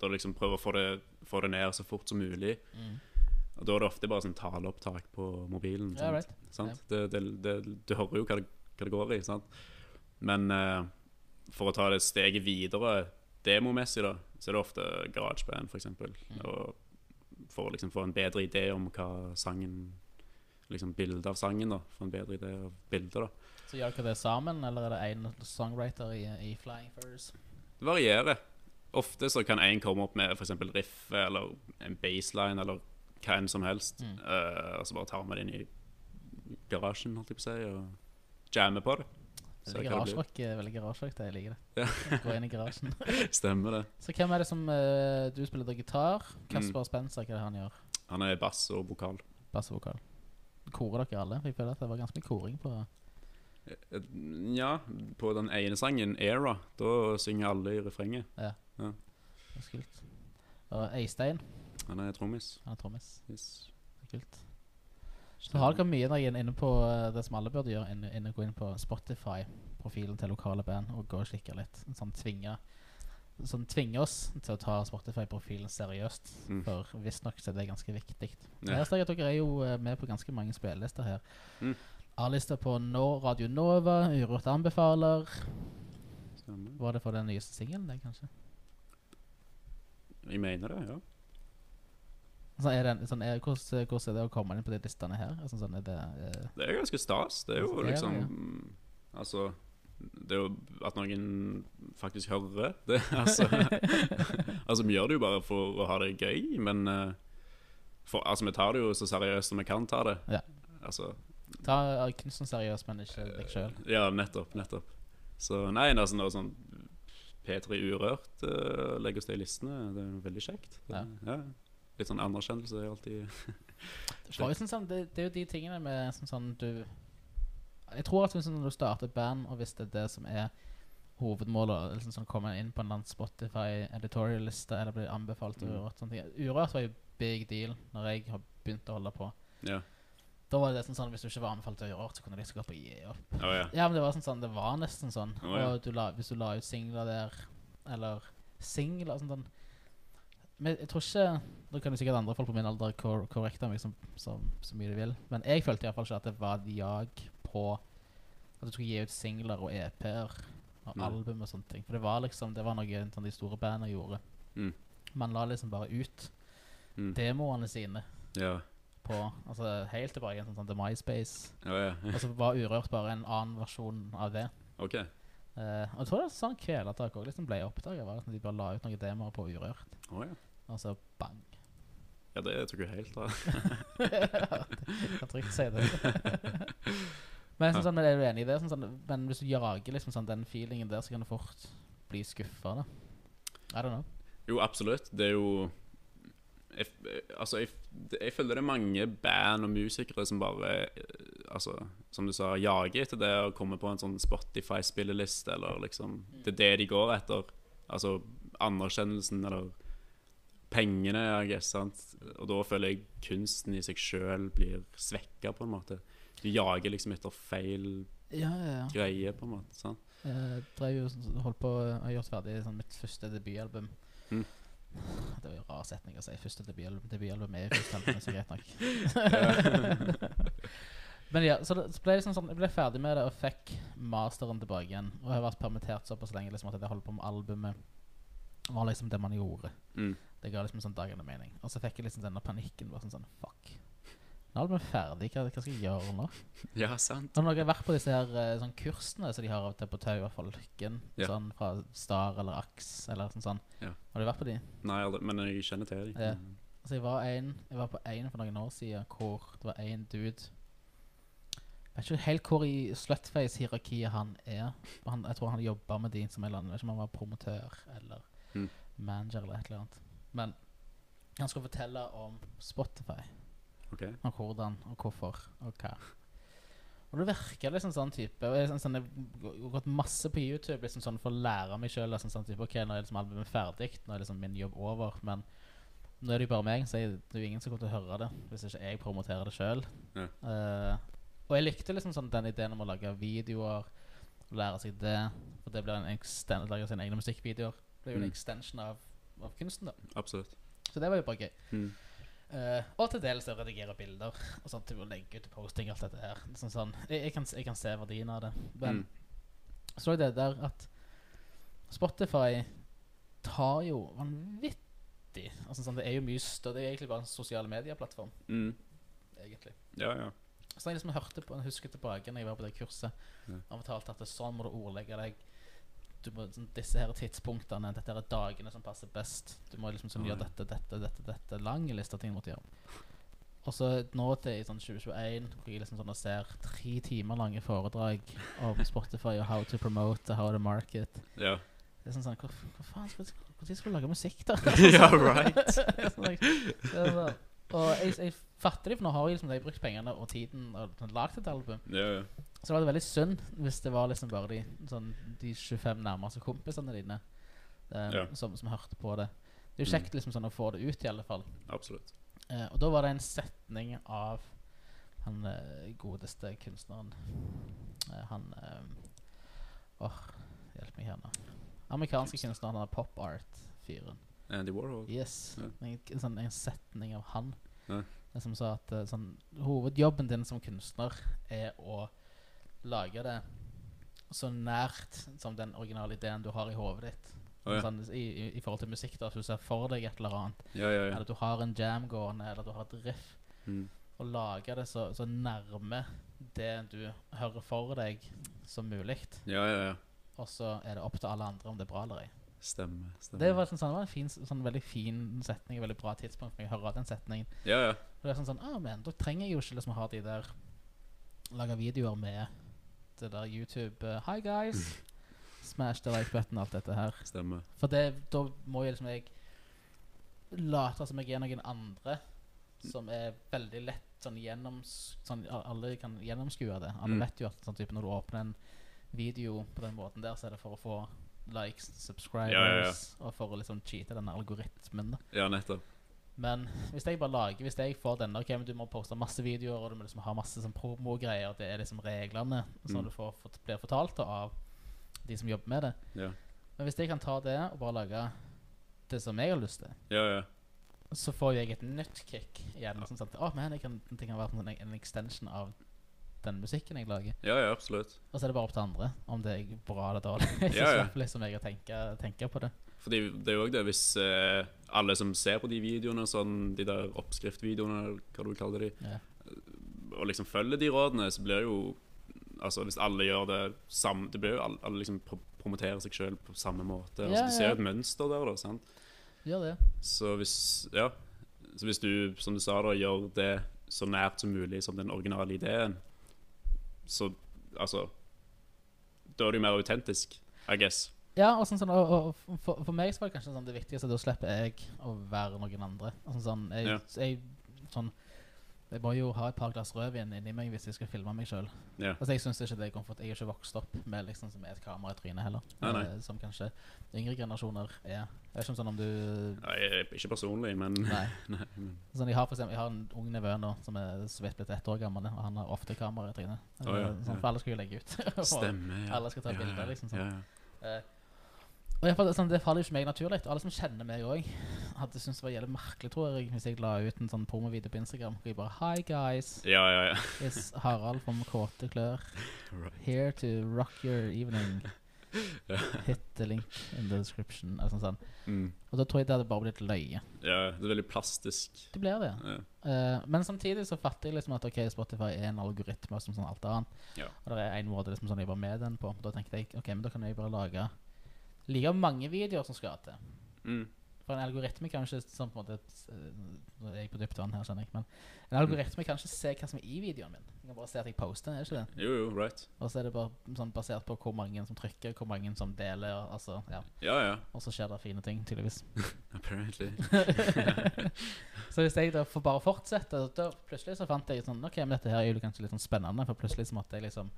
da liksom prøve å få det, få det ned så fort som mulig. Mm. Og da er det ofte bare sånn taleopptak på mobilen. Ja, sant? right. sant? Det, det, det, du hører jo hva det, hva det går i, sant? Men uh, for å ta det steget videre demomessig, da, så er det ofte GarageBand, eksempel. Mm. Og for å liksom få en bedre idé om hva sangen Liksom bildet av sangen, da. Få en bedre idé av bildet, da. Så gjør dere det sammen, eller er det én songwriter i, i Flying Furs? Det varierer. Ofte så kan en komme opp med f.eks. riff eller en baseline eller hva enn som helst. Mm. Uh, og så bare tar vi det inn i garasjen, holdt jeg på å si, og jammer på det. Så det er garasjerock, eh, veldig garasjerock, jeg liker det. Gå inn i garasjen. Stemmer det. Så hvem er det som uh, Du spiller da gitar. Mm. Kasper Spencer, hva er det han gjør? Han er bass og vokal. Bass og vokal. Korer dere alle? Jeg føler at det var ganske mye koring på Ja, på den ene sangen, 'Era', da synger alle i refrenget. Det er kult. Og Øystein, Han er trommis. han er trommis. Yes. Det er kult. Så har dere mye når er inne på eh, det som alle burde gjøre, inne, inne gå inn på Spotify-profilen til lokale band og gå og kikke litt. Sånn tvinge Sånn tvinge oss til å ta Spotify-profilen seriøst. Mm. For visstnok er det ganske viktig. Ja. Jeg ser at dere er jo eh, med på ganske mange spillelister her. Mm. A-lista på no Radio Nova, Urørt anbefaler. Stemmer. Var det for den nyeste singelen, det, kanskje? Jeg mener det, ja. Altså, er det, sånn, er, hvordan, hvordan er det å komme inn på de listene her? Altså, sånn, er det, eh, Det er ganske stas. Det er jo Det er det, liksom ja. Altså Det er jo at noen faktisk hører det. Altså, altså vi gjør det jo bare for å ha det gøy, men eh, for, Altså, vi tar det jo så seriøst som vi kan ta det. Ja. Altså Ta eh, kunsten seriøst, men ikke deg sjøl. Ja, nettopp. Nettopp. Så nei, det er sånn P3 Urørt uh, legger oss det i listene, det er veldig kjekt. Det, Ja. ja. Litt sånn anerkjennelse er alltid det, er synes sånn, det, det er jo de tingene med sånn, sånn du Jeg tror at hvis du starter et band, og hvis det er det som er hovedmålet, liksom sånn komme inn på en Spotify editorial-liste eller bli anbefalt Mm. Urørt sånne ting. Urørt var jo big deal når jeg har begynt å holde på. Ja. Da var det sånn, sånn Hvis du ikke var anbefalt til Urørt, så kunne du liksom gå på gi opp. Oh, ja. Ja, men det var sånn, sånn Det var nesten sånn. Oh. Og du la, hvis du la ut singler der, eller singler sånn, sånn Men jeg tror ikke Da kan jo sikkert andre folk på min alder kor korrekte meg som, som, så mye de vil. Men jeg følte iallfall ikke at det var jag på at du skulle gi ut singler og EP-er og Nei. album og sånne ting. For det var liksom Det var noe sånn de store bandene gjorde. Mm. Man la liksom bare ut Mm. demoene sine Ja. på Altså helt tilbake igjen sånn til MySpace. Ja, ja. Og så var Urørt bare en annen versjon av det. OK. Uh, og jeg tror det er sånn Kvelertak òg liksom ble oppdaga. At de bare la ut noen demoer på Urørt, Oh, ja. Og så bang. Ja, det tror jeg helt da. Jeg kan trygt si det. men, sånn, sånn, er du enig i det? Sånn, sånn, men hvis du jager liksom, sånn, den feelingen der, så kan du fort bli skuffa. I don't know. Jo, absolutt. Det er jo jeg, Altså, jeg, jeg føler det er mange band og musikere som bare eh, Altså, som du sa, jager etter det å komme på en sånn Spotify-spilleliste, eller liksom Det er det de går etter. Altså anerkjennelsen eller pengene, I guess. Sant? Og da føler jeg kunsten i seg sjøl blir svekka, på en måte. Du jager liksom etter feil Ja, ja, ja. greie, på en måte. Sant? Jeg drev jo holdt på å gjøre ferdig sånn, mitt første debutalbum. Mm. Det var jo rar setning å si. Første debutalbum Debutalbum er første album, så greit nok. Men ja, så, det, så ble liksom sånn Jeg ble ferdig med det og fikk masteren tilbake igjen. Og jeg har vært permittert såpass lenge liksom, at jeg holdt på med albumet. var liksom det man gjorde. Mm. Det ga liksom sånn dagene mening. Og så fikk jeg liksom denne panikken. Bare sånn, sånn Fuck. Nå er albumet ferdig. Hva, hva skal jeg gjøre nå? Ja, sant. Har dere vært på disse her eh, sånn kursene som de har av og til på Tau og Folken? Ja. Sånn fra Star eller Aks eller sånn sånn. Ja. Har du vært på de? Nei, aldri, men jeg kjenner til dem. Ja. Altså jeg var en Jeg var på en for noen år siden hvor det var en dude Jeg vet ikke helt hvor i Slutface-hierarkiet han er. Han, jeg tror han jobba med de som en eller annen Jeg vet ikke om han var promotør eller Mm. manager eller et eller annet. Men han skal fortelle om Spotify. Ok. Og hvordan og hvorfor og hva. Og det virker liksom sånn type og jeg, sånn, sånn, jeg har gått masse på YouTube liksom sånn for å lære meg sjøl. liksom, sånn type, ok, nå er liksom albumet ferdig, nå er liksom min jobb over. Men nå er det jo bare meg, så jeg, det er jo ingen som kommer til å høre det hvis ikke jeg promoterer det sjøl. Ja. og jeg likte liksom sånn den ideen om å lage videoer, lære seg det. For det blir en exten- lage sine egne musikkvideoer. Det blir jo en Mm. extension av, av kunsten, da. Absolutt. Så det var jo bare gøy. Mm. Eh, og til dels å redigere bilder og sånt til å legge ut posting alt dette her. Sånn, sånn. Jeg, jeg, kan, jeg kan se verdien av det. Men Mm. så det der at Spotify tar jo vanvittig altså, sånn, Det er jo mye større. Det er egentlig bare en sosiale medieplattform. Mm. egentlig Ja, ja. Så jeg liksom hørte på, jeg husker tilbake når jeg var på det kurset. Ja. og fortalte at det, sånn må du ordlegge deg. Du må, sånn, disse her tidspunktene, dette er dagene som passer best. Du må liksom sånn, gjøre dette, dette, dette, dette. Lang liste av ting du måtte gjøre. Og så nå til i sånn 2021 hvor jeg liksom sånn og ser tre timer lange foredrag om Spotify og how to promote og how to market. Ja, Det er sånn sånn Hva, faen skal skal du lage musikk, da? ja right. Sånn, like, det er sånn. Og jeg, jeg fatter det, for nå har jeg liksom de brukt pengene og tiden og sånn lagd et album. Ja, ja. Så var det veldig synd hvis det var liksom bare de, sånn, de 25 nærmeste kompisene dine eh, Ja. som, som hørte på det. Det er jo Mm. kjekt liksom sånn å få det ut, i alle fall. Absolutt. Eh, og da var det en setning av han eh, godeste kunstneren eh, Han eh, Åh, hjelp meg her nå. Amerikanske kunstneren, han er pop art-fyren. Andy Warhol. Yes. Ja. En, en, sånn, en setning av han Ja. Som sa at eh, sånn, hovedjobben din som kunstner er å lage det så nært som den originale ideen du har i hodet ditt. Oh, ja. sånn, i, i, I forhold til musikk, da, at du ser for deg et eller annet, Ja, ja, ja. eller at du har en jam gående, eller at du har et riff, Mm. og lage det så, så nærme det du hører for deg som mulig. Ja, ja, ja. Og så er det opp til alle andre om det er bra eller ei. Stemmer. stemmer. Det var, sånn, sånn, det var en fin, sånn, veldig fin setning, veldig bra tidspunkt for jeg å høre den setningen. Ja, ja. Og det er sånn sånn, ah, men da trenger jeg jo ikke liksom ha de der Lage videoer med det der YouTube uh, Hi guys Smash the like button Alt dette her Stemmer. For det, da må jeg liksom jeg Late som jeg er noen andre Som er veldig lett Sånn gjennoms sånn, Alle kan gjennomskue det Alle Mm. vet jo at sånn type Når du åpner en video på den måten der Så er det for å få likes, subscribers Ja, ja, ja. Og for å liksom cheate denne algoritmen da Ja, nettopp. men hvis jeg bare lager Hvis jeg får denne Ok, men du må poste masse videoer Og du må liksom ha masse sånn promogreier, Det er liksom reglene Som Mm. du får, for, blir fortalt av De som jobber med det Ja. Men hvis jeg kan ta det Og bare lage det som jeg har lyst til, Ja, ja. så får jeg et nytt kick igjen. Sånn at, oh, men jeg kan, det kan være en, en extension av den musikken jeg lager. Ja, ja, absolutt. Og så er det bare opp til andre om det er bra eller dårlig. så Ja, ja. liksom jeg å tenke, tenke på det. Fordi det er jo òg det, hvis eh, alle som ser på de videoene, sånn, de der oppskriftvideoene, eller hva du kaller de, Ja. og liksom følger de rådene, så blir det jo Altså hvis alle gjør det samme Det blir jo alle, alle liksom pro promoterer seg sjøl på samme måte. Ja, altså, du ser jo et mønster der, da. sant? Gjør det. Så hvis Ja. Så hvis du, som du sa, da gjør det så nært som mulig som den originale ideen, så altså Da er det jo mer autentisk, I guess. Ja, og sånn, sånn og, og for, for meg så var det kanskje sånn det viktigste Da slipper jeg å være noen andre. Sånn sånn, jeg, Ja. jeg, sånn, jeg må jo ha et par glass rødvin inni meg hvis jeg skal filme meg sjøl. Yeah. Altså, jeg synes ikke det er komfort. Jeg er ikke vokst opp med liksom med et kamera i trynet heller. Nei, nei. Eh, Som kanskje yngre generasjoner er. Jeg vet ikke om sånn om du Nei, ikke personlig, men Nei. Nei, men Sånn, jeg, har for eksempel, jeg har en ung nevø nå som er så vidt blitt ett år gammel, og han har ofte kamera i trynet. Oh, ja, sånn, ja. For alle skal jo legge ut. Stemmer, ja. Alle skal ta bilder, liksom, sånn. Ja, ja. Eh, og jeg, sånn, Det faller jo ikke meg naturlig. Alle som kjenner meg òg, hadde syntes det var jævlig merkelig tror jeg, hvis jeg la ut en sånn promovideo på Instagram. Hvor jeg bare Hi guys, ja, ja, ja. it's Harald from Kåte klør. Here to rock your evening. Hit the link in the description. Eller sånn, sånn. Mm. Og da tror jeg det hadde bare blitt løye. ja, det er veldig plastisk. Det blir det. Ja. Uh, men samtidig så fatter jeg liksom at ok, Spotify er en algoritme som sånn alt annet. Ja. Og det er en måte liksom sånn jeg var med den på. Da tenkte jeg ok, men da kan jeg bare lage like mange videoer som skal til. Mm. For en algoritme kan ikke sånn på en måte eh, Nå er jeg på dypt vann her, skjønner jeg. Men en algoritme kan ikke se hva som er i videoen min. Den kan bare se at jeg poster, er ikke det? Jo, jo, right. Og så er det bare sånn basert på hvor mange som trykker, hvor mange som deler. Altså, ja. Ja, ja. Og så skjer det fine ting, tydeligvis. Apparently. Så hvis jeg da får bare fortsette da Plutselig så fant jeg sånn Ok, men dette her er jo kanskje litt sånn spennende, for plutselig så måtte jeg liksom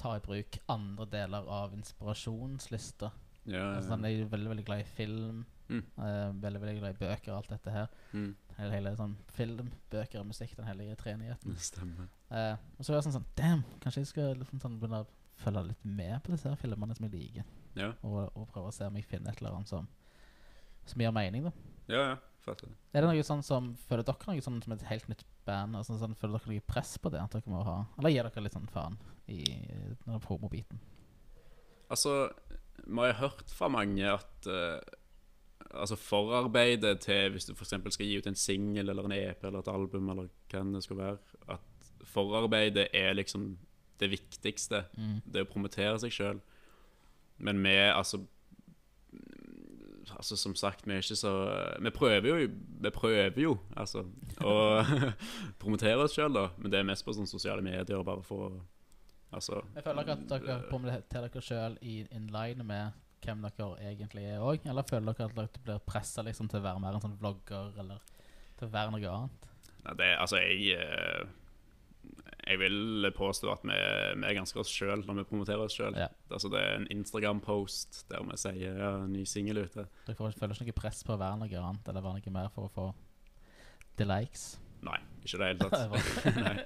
ta i bruk andre deler av inspirasjonslista. Ja, Altså, sånn, jeg er veldig veldig glad i film. Mm. Uh, veldig veldig glad i bøker og alt dette her. Mm. Hele, hele sånn film, bøker og musikk, den hellige treenigheten. Det stemmer. Eh, og så er jeg sånn sånn Damn, kanskje jeg skal liksom sånn begynne å følge litt med på disse her filmene som jeg liker. Ja, Og, og prøve å se om jeg finner et eller annet som Som gir mening, da. ja, ja. Fatter. Er det noe sånn som Føler dere noe sånn som et helt nytt band? Og sånn, føler dere noe press på det? At dere må ha Eller gir dere litt sånn faen i i den promobiten? Altså, vi har jo hørt fra mange at uh, Altså forarbeidet til hvis du f.eks. skal gi ut en singel eller en EP eller et album, eller hva det skal være, at forarbeidet er liksom det viktigste. Mm. Det å promotere seg sjøl. Men vi, altså Altså Som sagt, vi er ikke så Vi prøver jo, vi prøver jo altså, å promotere oss sjøl, da. Men det er mest på sånne sosiale medier, bare for å Altså Jeg føler dere at dere promoterer dere sjøl in line med hvem dere egentlig er òg? Eller føler dere at dere blir pressa liksom, til å være mer en sånn vlogger, eller til å være noe annet? Nei, det, altså, jeg eh, Jeg vil påstå at vi, vi er ganske oss sjøl når vi promoterer oss sjøl. Ja. Altså, det er en Instagram-post der vi sier ja, ny singel ute. Dere får, føler ikke noe press på å være noe annet, eller være noe mer for å få the likes? Nei, ikke i det hele tatt. Nei,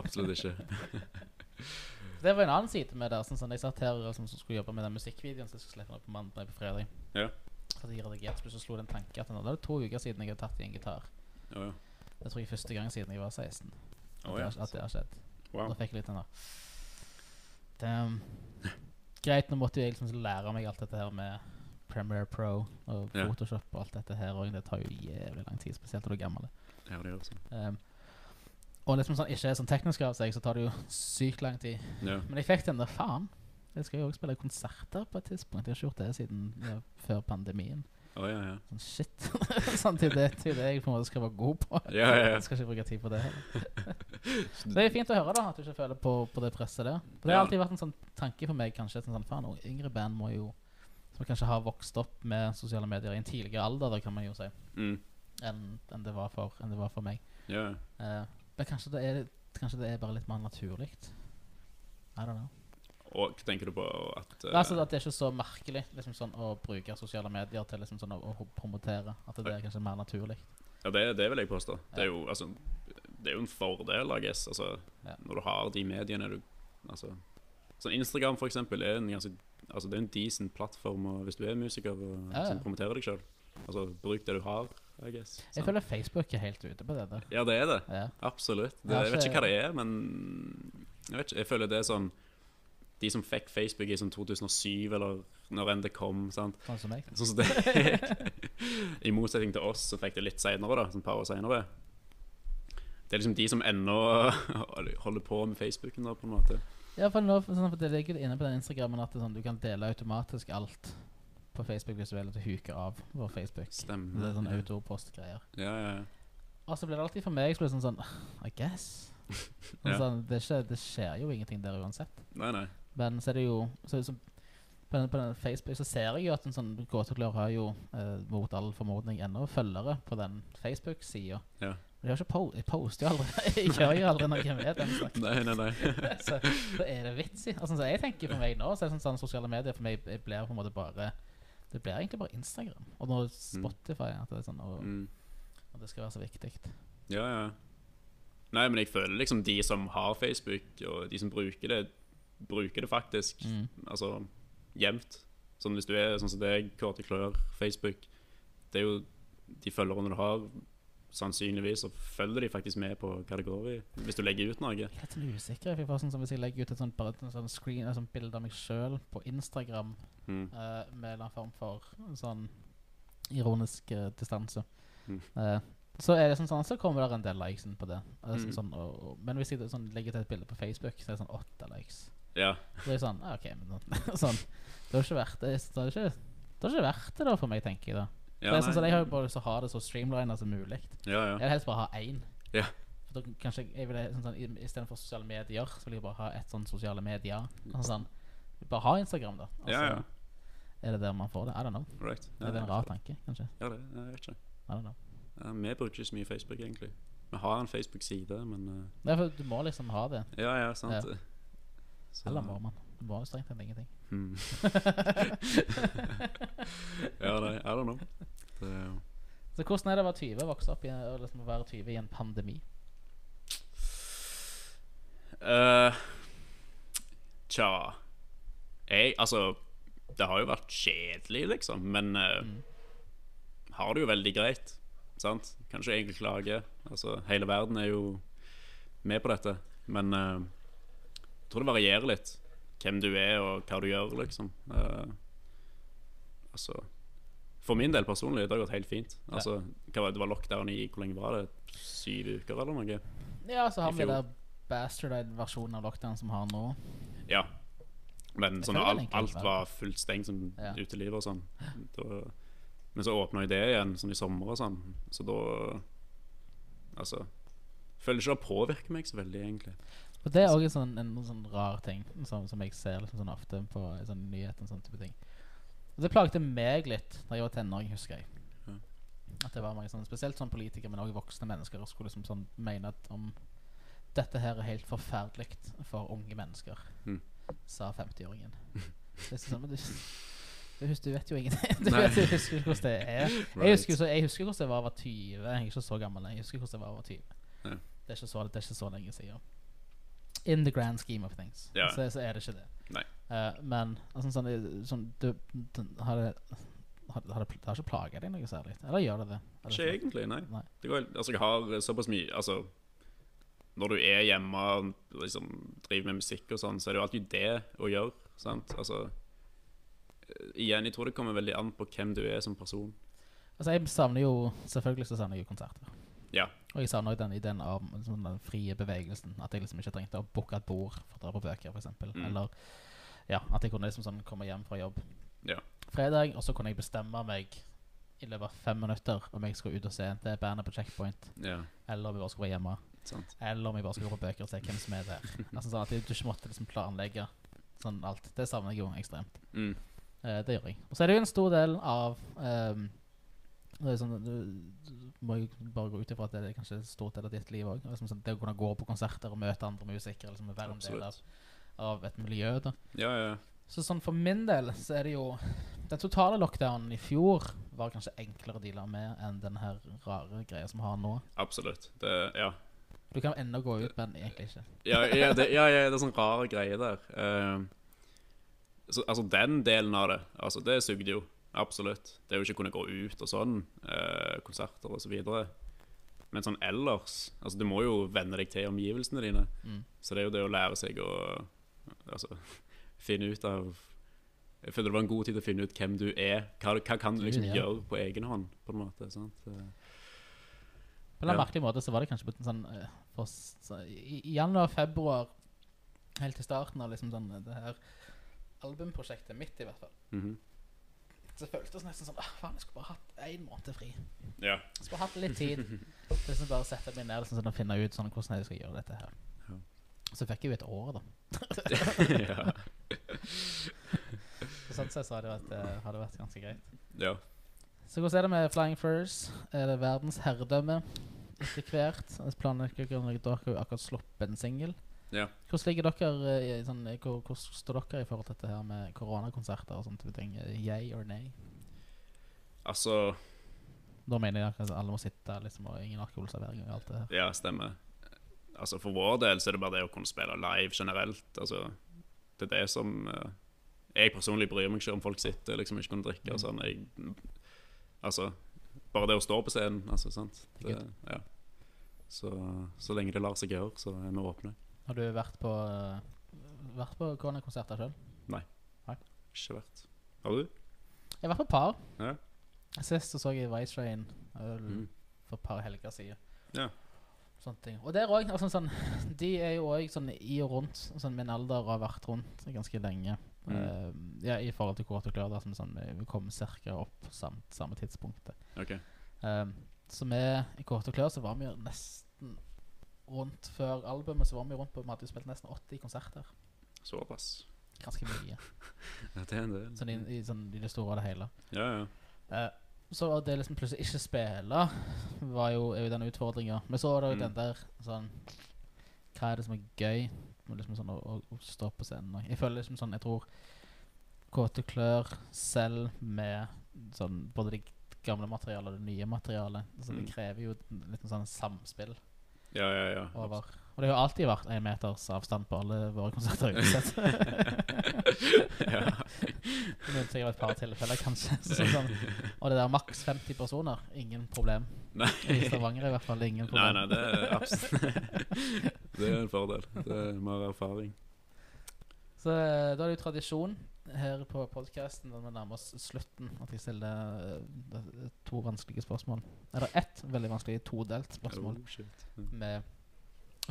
absolutt ikke. Det var en annen side med det. Sånn, sånn, jeg satt her og liksom, skulle jobbe med den musikkvideoen som jeg skulle slippe på mandag på fredag. Ja. Så jeg redigert, plutselig slo det en tanke at det er to uker siden jeg har tatt i en gitar. Oh, ja. Det tror jeg første gang siden jeg var 16. At, det, ja. har, at det har skjedd. Wow. Da fikk jeg litt den der Um, Greit, nå måtte jeg liksom lære meg alt dette her med Premiere Pro og. Photoshop og alt dette her. Og det tar jo jævlig lang tid, spesielt når du er gammel. Ja, det gjør det. Um, og liksom sånn, ikke er sånn teknisk av seg, så tar det jo sykt lang tid. Ja. Men jeg fikk den der faen. Jeg skal jo også spille konserter på et tidspunkt. Jeg har ikke gjort det siden ja, før pandemien. Oh, ja, ja. Sånn shit. sånn til det, til det jeg på en måte skal være god på. Ja, ja, ja. Jeg skal ikke bruke tid på det heller. Så det er fint å høre da at du ikke føler på, på det presset der. For det har alltid vært en sånn tanke for meg, kanskje. Sånn, faen, og yngre band må jo Som kanskje har vokst opp med sosiale medier i en tidligere alder, da kan man jo si, Mm. enn en det, var det var for meg. ja. Eh, men kanskje det, er, kanskje det er bare litt mer naturlig. I don't know. Og hva tenker du på at eh, Altså at det er ikke så merkelig liksom sånn, å bruke sosiale medier til liksom sånn, å, å promotere. At det er kanskje mer naturlig. Ja, det, det vil jeg påstå. Det er jo, altså, det er jo en fordel, I guess. Altså, Ja. Når du har de mediene du Altså Sånn Instagram, for eksempel, er en ganske altså, det er en decent plattform og hvis du er musiker og Ja, ja. promoterer deg sjøl. Altså, bruk det du har, I guess. Jeg føler Facebook er helt ute på det der. Ja, det er det. Ja. Absolutt. Det, jeg vet ikke hva det er, men jeg vet ikke. Jeg føler det er sånn De som fikk Facebook i sånn 2007, eller når enn det kom. sant? Sånn som meg. Sånn som det I motsetning til oss, som fikk det litt seinere. Sånn et par år senere. Det er liksom de som ennå holder på med Facebooken, da, på en måte. Ja, for nå, sånn, for det ligger inne på den Instagrammen at det sånn, du kan dele automatisk alt på Facebook hvis du vil at du huker av på Facebook. Stemmer. Det er sånn autopost-greier. Ja, ja, ja. Og så blir det alltid for meg så sånn sånn I guess. Sånn, Ja. sånn, det, skjer, det skjer jo ingenting der uansett. Nei, nei. Men så er det jo så, så, på, den, på den Facebook så ser jeg jo at en sånn gåteklør har jo eh, mot all formodning ennå følgere på den Facebook-sida. Ja. Men jeg, har ikke po jeg poster jo aldri Jeg gjør jo aldri noe med den slags. Nei, nei, nei. så, så er det vits i. Altså, så jeg tenker for meg nå Så er det sånn, sånn sosiale medier for meg jeg blir på en måte bare Det blir egentlig bare Instagram. Og nå Spotify. At det sånn, og, Mm. og det skal være så viktig. Ja, ja. Nei, men jeg føler liksom de som har Facebook, og de som bruker det, bruker det faktisk Mm. altså jevnt. Sånn hvis du er sånn som deg, Kåte Klør, Facebook Det er jo de følgerne du har, sannsynligvis, så følger de faktisk med på hva det går i, hvis du legger ut noe. Jeg er litt sånn usikker. Jeg sånn Hvis jeg legger ut et sånt, bare et sånt screen, et sånt bilde av meg sjøl på Instagram Mm. uh, med en eller annen form for sånn ironisk uh, distanse, Mm. uh, så er det sånn, sånn så kommer det en del likes på det. Så- Mm. sånn, og, og, men hvis jeg sånn, legger til et bilde på Facebook, så er det sånn åtte likes. Ja. Så er det sånn, ah, ok, men sånn, det har ikke vært det. Det har ikke, det har ikke vært det da for meg, tenker jeg da. Ja, det er sånn, så jeg har jo bare lyst til å ha det så streamlina som mulig. ja, ja. Jeg vil helst bare ha én. Ja. For da kanskje jeg vil sånn, sånn, Istedenfor sosiale medier, så vil jeg bare ha et sånn sosiale medier. Sånn, sånn, bare ha Instagram, da. Altså, Ja, ja. Er det der man får det? I don't know. Right. Ja, er det en rar tanke, kanskje? Ja, det, jeg vet ikke. I don't know. Ja, vi bruker ikke så mye Facebook, egentlig. Vi har en Facebook-side, men Nei, for du må liksom ha det. Ja, ja, sant. Ja. Så- Eller må man? Du må jo strengt tatt ingenting. Mm. ja, nei, I don't know. Det, Så hvordan er det å være 20, vokse opp i og liksom være 20 i en pandemi? Uh, tja Jeg, altså Det har jo vært kjedelig, liksom, men uh, Mm. har det jo veldig greit. Sant? Kan ikke egentlig klage. Altså, hele verden er jo med på dette. Men uh, jeg tror det varierer litt hvem du er, og hva du gjør, liksom. Uh, altså For min del personlig, det har gått helt fint. Altså, hva det, var lockdown i hvor lenge var det? Syv uker, eller noe? Ja, så har vi den bastardized-versjonen av lockdown som har nå. Ja. Men sånn, alt, alt var- var fullt stengt, som Ja. utelivet og sånn. Da, men så åpna jo det igjen, sånn i sommer og sånn. Så da Altså Føler ikke det påvirker meg så veldig, egentlig. Og det er òg en, sånn, en sånn rar ting som, som jeg ser liksom sånn ofte på sånn nyheter. Sånn type ting Og Det plagde meg litt da jeg var tenåring, husker jeg. At det var mange sånn, Spesielt sånn politikere, men òg voksne mennesker skulle liksom sånn mene at om dette her er helt forferdelig for unge mennesker, Mm. sa 50-åringen. Det er sånn, du, du, du vet jo ingenting. Du, vet, du husker hvordan det er. Jeg husker, så, jeg husker hvordan det var å være 20. Jeg er ikke så gammel. Jeg husker hvordan det var å være 20. Ja. Det, er ikke så, det er ikke så lenge siden. In the grand scheme of things, Ja. så, så er det ikke det. Eh, men altså, sånn, det- sånn du, du, har, det, har, har, det, har ikke plaga deg noe særlig? Eller gjør det det? Det Ikke egentlig, nei. Nei. Det går, altså, jeg har såpass mye Altså, når du er hjemme og liksom, driver med musikk og sånn, så er det jo alltid det å gjøre. Sant? Altså eh, Igjen, jeg tror det kommer veldig an på hvem du er som person. Altså, jeg savner jo Selvfølgelig så savner jeg jo konserter. Ja. Og jeg savner den ideen av sånn, den frie bevegelsen. At jeg liksom ikke trengte å booke et bord for å dra på bøker, f.eks. Mm. Eller ja, at jeg kunne liksom sånn komme hjem fra jobb Ja. fredag, og så kunne jeg bestemme meg i løpet av fem minutter om jeg skulle ut og se det bandet på Checkpoint, ja eller om jeg bare skulle være hjemme. sant. Eller om jeg bare skulle gå på bøker og se hvem som er der. Altså sånn At du ikke måtte liksom planlegge sånn alt. Det savner jeg jo ekstremt. Mm. Eh, det gjør jeg. Og så er det jo en stor del av ehm, det, er sånn, du, du må jo bare gå ut ifra at det er kanskje en stor del av ditt liv òg. Liksom sånn, det å kunne gå på konserter og møte andre musikere. Liksom, være en del av, av et miljø. da Ja, ja. Så sånn for min del så er det jo Den totale lockdownen i fjor var kanskje enklere å deale med enn den her rare greia som vi har nå. Absolutt. Det, ja. Du kan ennå gå ut, men egentlig ikke. Ja, ja, det, ja, ja, det er sånn rare greier der. Uh, så, altså den delen av det, altså det sugde jo. Absolutt. Det er jo ikke å kunne gå ut og sånn. Eh, konserter og så videre. Men sånn ellers Altså, du må jo venne deg til omgivelsene dine. Mm. Så det er jo det å lære seg å Altså finne ut av Jeg føler det var en god tid å finne ut hvem du er. Hva, hva kan du liksom Ja. gjøre på egen hånd, på en måte. sant? Eh, På en Ja. merkelig måte så var det kanskje på en sånn eh, for, så, i, januar-februar, helt til starten av liksom sånn det her albumprosjektet mitt, i hvert fall, mhm. Så føltes det nesten sånn ah, Faen, jeg skulle bare hatt én måned fri. Ja. Jeg skulle hatt litt tid liksom bare sette meg ned liksom, sånn, og finne ut sånn, hvordan jeg skal gjøre dette her. Ja. Så fikk jeg jo et år, da. ja. Så sånn sett så hadde det vært, eh, hadde det vært ganske greit. ja. Så hvordan er det med Flying Furs? Er det verdens herredømme etter hvert? Jeg planlegger dere akkurat sluppet en singel. Ja. Hvordan ligger dere eh, i sånn, hvor, hvor står dere i forhold til dette her med koronakonserter og sånne ting? Eh, Yay or nay? Altså Da mener jeg at alle må sitte liksom, og ingen alkoholservering og alt det her. Ja, stemmer. Altså For vår del så er det bare det å kunne spille live generelt. Altså Det er det som uh, Jeg personlig bryr meg ikke om folk sitter liksom ikke kunne drikke. Mm. sånn jeg, Altså Bare det å stå på scenen, altså. sant det, ja. så, så lenge det lar seg gjøre, så er vi åpne. Har du vært på uh, Vært på koronakonserter sjøl? Ikke vært. Har du? Jeg har vært på par. Ja. Sist så, så jeg Vice Train eh, Mm. for et par helger siden. Ja. Sånne ting. Og der òg, altså, sånn, de er jo òg sånn i og rundt sånn min alder har vært rundt ganske lenge. Mm. Uh, ja, I forhold til Kort og Klør, som sånn, vi- kom ca. opp samt, samme tidspunktet. Okay. Uh, så vi i Kort og Klør så var vi jo nesten rundt før albumet. Så var vi rundt på Vi hadde jo spilt nesten 80 konserter. Såpass. Ganske mye. Ja, det er en del. Sånn i, i, sånn, i det store og det hele. Ja, ja. Eh, så det liksom plutselig ikke spille var jo, er jo den utfordringa. Men så var det jo Mm. den der sånn Hva er det som er gøy med liksom sånn å, å, å stå på scenen? Og jeg føler liksom sånn Jeg tror Kåte klør selv med sånn både det gamle materialet og det nye materialet. Så det Mm. krever jo litt sånn samspill Ja, ja, ja. over Og det har jo alltid vært én meters avstand på alle våre konserter uansett. ja. Det er av et par tilfeller, kanskje. Så sånn, og det der maks 50 personer, ingen problem. Nei. I Stavanger i hvert fall, ingen problem. nei, nei, det er absolutt Det er en fordel. Det er mer erfaring. Så eh, da er det jo tradisjon her på podkasten når vi nærmer oss slutten, at jeg stiller eh, to vanskelige spørsmål. Eller ett veldig vanskelig todelt spørsmål Oh, med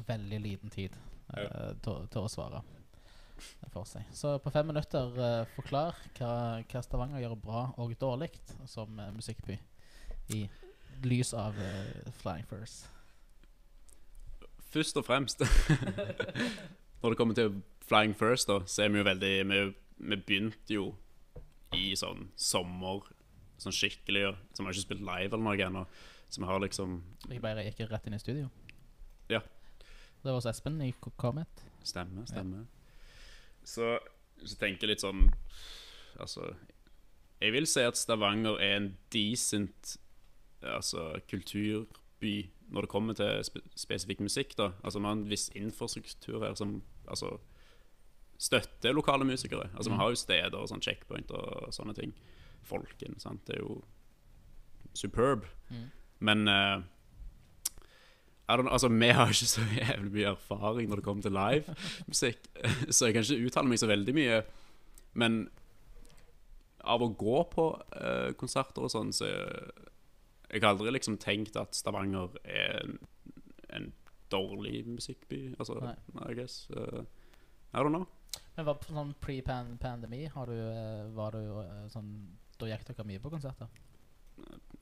veldig liten tid uh, til, til å svare for seg. Så på fem minutter, uh, forklar hva, hva Stavanger gjør bra og dårlig som musikkby i lys av Flying First. Først og fremst Når det kommer til Flying First, da, så er vi jo veldig Vi, vi begynte jo i sånn sommer, sånn skikkelig, så vi har ikke spilt live eller noe ennå. Så vi har liksom Jeg bare gikk rett inn i studio. Ja. Det var hos Espen i Comet. Stemme, stemme. Så, så tenker jeg litt sånn Altså Jeg vil si at Stavanger er en decent altså, kulturby når det kommer til spe spesifikk musikk. da Altså Vi har en viss infrastruktur her som altså, støtter lokale musikere. Altså Vi Mm. har jo steder og sånn checkpoint og sånne ting. Folken. sant Det er jo superb. Mm. Men uh, I don't know, altså, vi har ikke så jævlig mye erfaring når det kommer til livemusikk, så jeg kan ikke uttale meg så veldig mye. Men av å gå på uh, konserter og sånn, så Jeg har aldri liksom tenkt at Stavanger er en, en dårlig musikkby. Altså, Nei. I guess. Uh, I don't know. Men var på sånn pre-pandemi, -pan eh, var du eh, sånn Da gikk dere mye på konserter?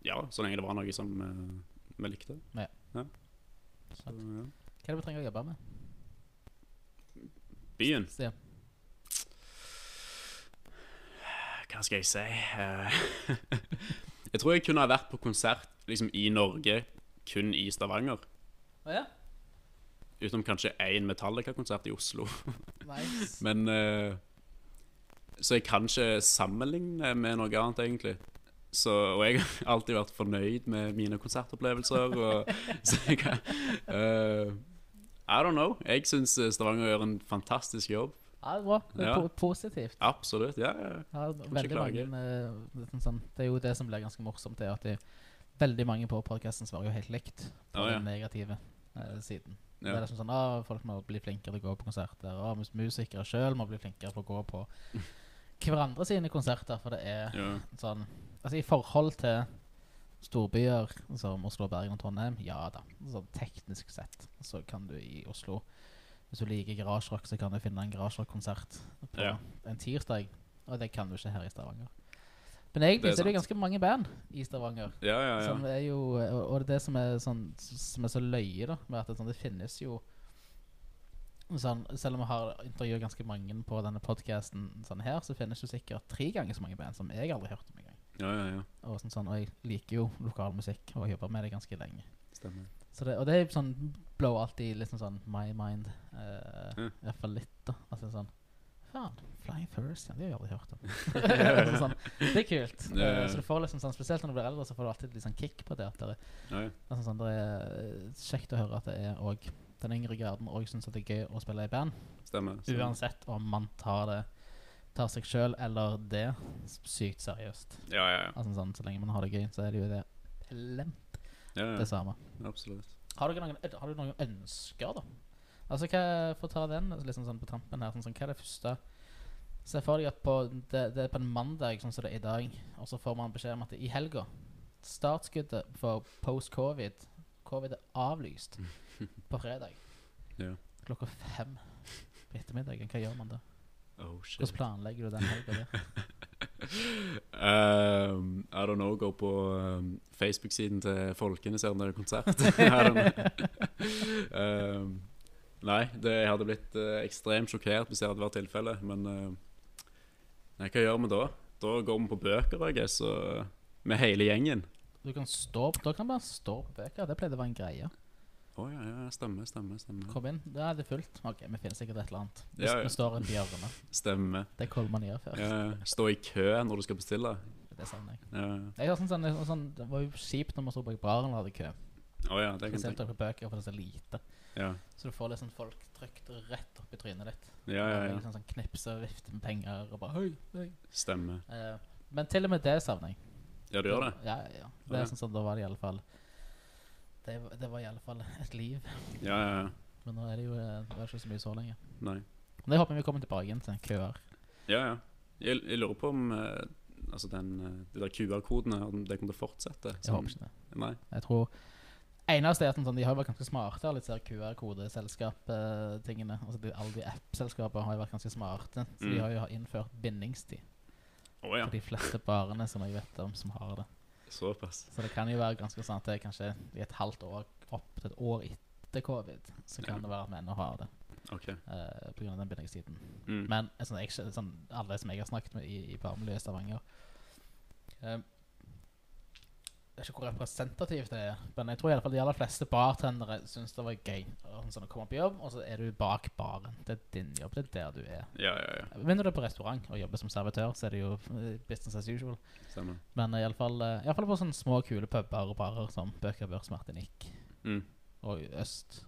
Ja, så lenge det var noe som vi vi likte. Ja. Så, ja. Hva er det vi trenger å jobbe med? Byen. Stian? Hva skal jeg si? Eh, jeg tror jeg kunne ha vært på konsert liksom, i Norge, kun i Stavanger. Å ja? Utenom kanskje én Metallica-konsert i Oslo. Nice. Men uh, Så jeg kan ikke sammenligne med noe annet, egentlig. Så, og jeg har alltid vært fornøyd med mine konsertopplevelser. Og, så jeg kan eh, I don't know. Jeg syns Stavanger gjør en fantastisk jobb. Ja, det er bra. Det er Ja. positivt. Absolutt. Ja, ja. Ja, veldig mange uh, sånn, Det er jo det som blir ganske morsomt, det at det, veldig mange på podkasten svarer jo helt likt på oh, den negative eh, siden. Det er liksom sånn ah, Folk må bli flinkere til å gå på konserter. Ah, musikere sjøl må bli flinkere til å gå på hverandre sine konserter. For det er ja. sånn Altså i forhold til storbyer som Oslo, Bergen og Trondheim, ja da. Sånn teknisk sett så kan du i Oslo Hvis du liker garasjerock, så kan du finne en garasjerock-konsert på Ja. en tirsdag. Og det kan du ikke her i Stavanger. Men Det er er det jo ganske mange band i Stavanger. ja, ja, Som er jo, og, og det er det som er, sånn, som er så løye, da, med at det, sånn, det finnes jo sånn, Selv om vi har intervjuet ganske mange på denne podkasten sånn her, så finnes jo sikkert tre ganger så mange band som jeg aldri har hørt om engang. ja, ja, ja. Og, sånn, sånn, og jeg liker jo lokalmusikk og har jobba med det ganske lenge. Stemmer. Så det, og det er sånn blow alltid litt sånn, sånn my mind. Uh, Ja. Iallfall litt, da. Altså sånn Faen, Flying First, ja, det har jeg aldri hørt om. Sånn, det er kult. Ja, ja, Eh, så du får liksom sånn Spesielt når du blir eldre, så får du alltid litt sånn kick på det. At det er Ja, ja. Altså sånn, det er kjekt å høre at det er og den yngre garden òg syns det er gøy å spille i band. Stemmer. stemmer. Uansett om man tar det Tar seg sjøl eller det sykt seriøst. Ja, ja, ja. Altså sånn, Så lenge man har det gøy, så er det jo det plent ja, det samme. Absolutt. Har dere noen, har dere noen ønsker, da? Altså, hva, For å ta den liksom sånn på tampen her sånn, sånn, Hva er det første Se for deg at på, det, det er på en mandag, sånn som det er i dag, og så får man beskjed om at i helga Startskuddet for post-covid Covid er avlyst på fredag Ja. klokka fem på ettermiddagen. Hva gjør man da? Oh. Hvordan planlegger du den helga der? Um, I don't know, gå på um, Facebook-siden til Folkene, ser om det er konsert. Um, nei, det, jeg hadde blitt eh, ekstremt sjokkert hvis det hadde vært tilfellet, men eh, Nei, hva gjør vi da? Da går vi på bøker, jeg guess, og, med hele gjengen. Du kan stå, Da kan man stå på bøker. Det pleide å være en greie. Å ja, ja, stemmer, stemmer. Stemmer. Kom inn. Da er det fullt. Ok, vi finner sikkert et eller annet. Hvis Ja, ja. vi står i et hjørne. stemmer. Det er hva man gjør først. Ja, stå i kø når du skal bestille. Det savner jeg. Ja. Jeg har sånn, sånn, sånn, det var jo kjipt når man sto bak baren og hadde kø. Å ja, det kan Spesielt på bøker, for det er så lite. Ja, Så du får liksom folk trykt rett opp i trynet ditt. ja, ja. Ja. Liksom sånn knipse og vifte med penger og bare høy, høy. Stemmer. Eh, men til og med det savner jeg. Ja, du gjør det? Ja, ja. Det er sånn sånn, Da var det i alle fall Det, det var iallfall et liv. Ja, ja, ja. Men nå er det jo eh, det er ikke så mye så lenge. Nei. Men jeg håper vi kommer tilbake igjen til køer. Ja, ja. Jeg, jeg lurer på om eh, altså den, eh, de der QR-kodene om det kommer til å fortsette. Jeg håper ikke det. Nei. Jeg tror Eneste er at sånn, de har vært ganske smarte, alle disse QR-kodeselskap-tingene. Altså de, alle de app-selskapene har jo vært ganske smarte. Så de Mm. har jo innført bindingstid Oh, ja. for de fleste barene som jeg vet om som har det. Såpass. Så det kan jo være ganske sant det er kanskje i et halvt år opp til et år etter covid, så kan Ja. det være at vi ennå har det Okay. Uh, på grunn av den bindingstiden. Mm. Men eh, sånn, jeg, sånn, alle som jeg har snakket med i, i barmiljøet i Stavanger eh, Jeg vet ikke hvor representativt det er, men jeg tror i alle fall de aller fleste bartendere syns det var gøy sånn, å komme på jobb, og så er du bak baren. Det er din jobb. Det er der du er. Ja, ja, ja. Vinner du på restaurant og jobber som servitør, så er det jo eh, business as usual. Stemmer. Men uh, iallfall fall på sånne små, kule puber og barer som Bøker Børs Martinique Mm. og Øst.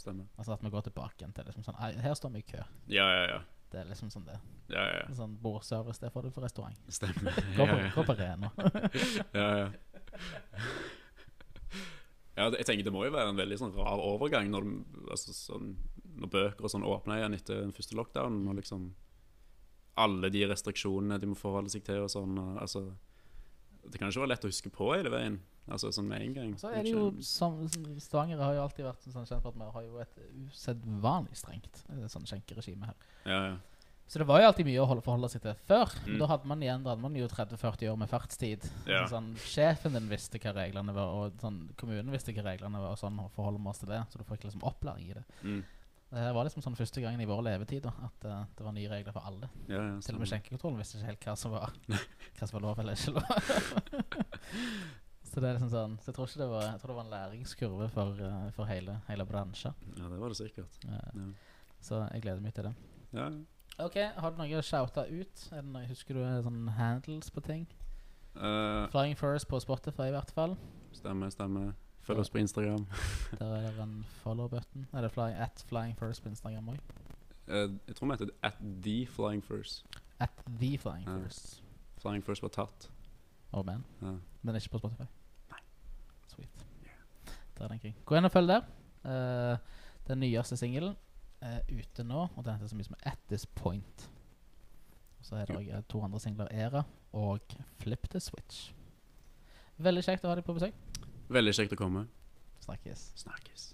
Stemmer. Altså at vi går tilbake igjen til liksom sånn Her står vi i kø. Ja, ja, ja. Det er liksom sånn det. Ja, ja, ja. Sånn Bordservice, det får du på restaurant. Stemmer. Gå på, Ja, ja. gå på Rena. ja, ja. Ja, jeg tenker det må jo være en veldig sånn rar overgang når, altså, sånn, når bøker og sånn åpner igjen etter den første lockdownen, og liksom alle de restriksjonene de må forholde seg til og sånn. Og, altså, det kan ikke være lett å huske på hele veien. Altså sånn med en gang. Så er det jo som Stavanger har jo alltid vært sånn kjent for at vi har jo et usedvanlig strengt eh, sånn skjenkeregime her. Ja, ja. Så det var jo alltid mye å holde, forholde seg til før. Men Mm. da hadde man igjen Da hadde man jo 30-40 år med fartstid. Ja. Så sånn, sjefen din visste hva reglene var, og sånn, kommunen visste hva reglene var, og sånn og forholder vi oss til det. Så du får ikke liksom opplæring i det. Mm. Det var liksom sånn første gangen i vår levetid da, at uh, det var nye regler for alle. ja, ja Til og med skjenkekontrollen visste ikke helt hva som var Hva som var lov eller ikke lov. så det er liksom sånn Så jeg tror ikke det var Jeg tror det var en læringskurve for, uh, for hele, hele bransjen. Ja, det var det sikkert. Ja. så jeg gleder meg til det. Ja, Ja, Ok, Har du noe å shoute ut? Er det noe, husker du eh, sånn handles på ting? Eh, Flying First på Spotify, i hvert fall. stemmer, stemmer. Følg oss på Instagram. Der er det en follow-button. Er det fly, at Flying First på Instagram òg? Uh, jeg tror vi heter At The Flying First. At The Flying uh, First. Flying First var tatt. Oh man. Den er ikke på Spotify? Nei. Sweet. Der den kring Gå inn og følg der. Eh, den nyeste singelen er ute nå, og den heter så mye som At This Point. Og så er det eh, to andre singler, Era og Flip the Switch. Veldig kjekt å ha deg på besøk. Veldig kjekt å komme. Snakkes. Snakkes.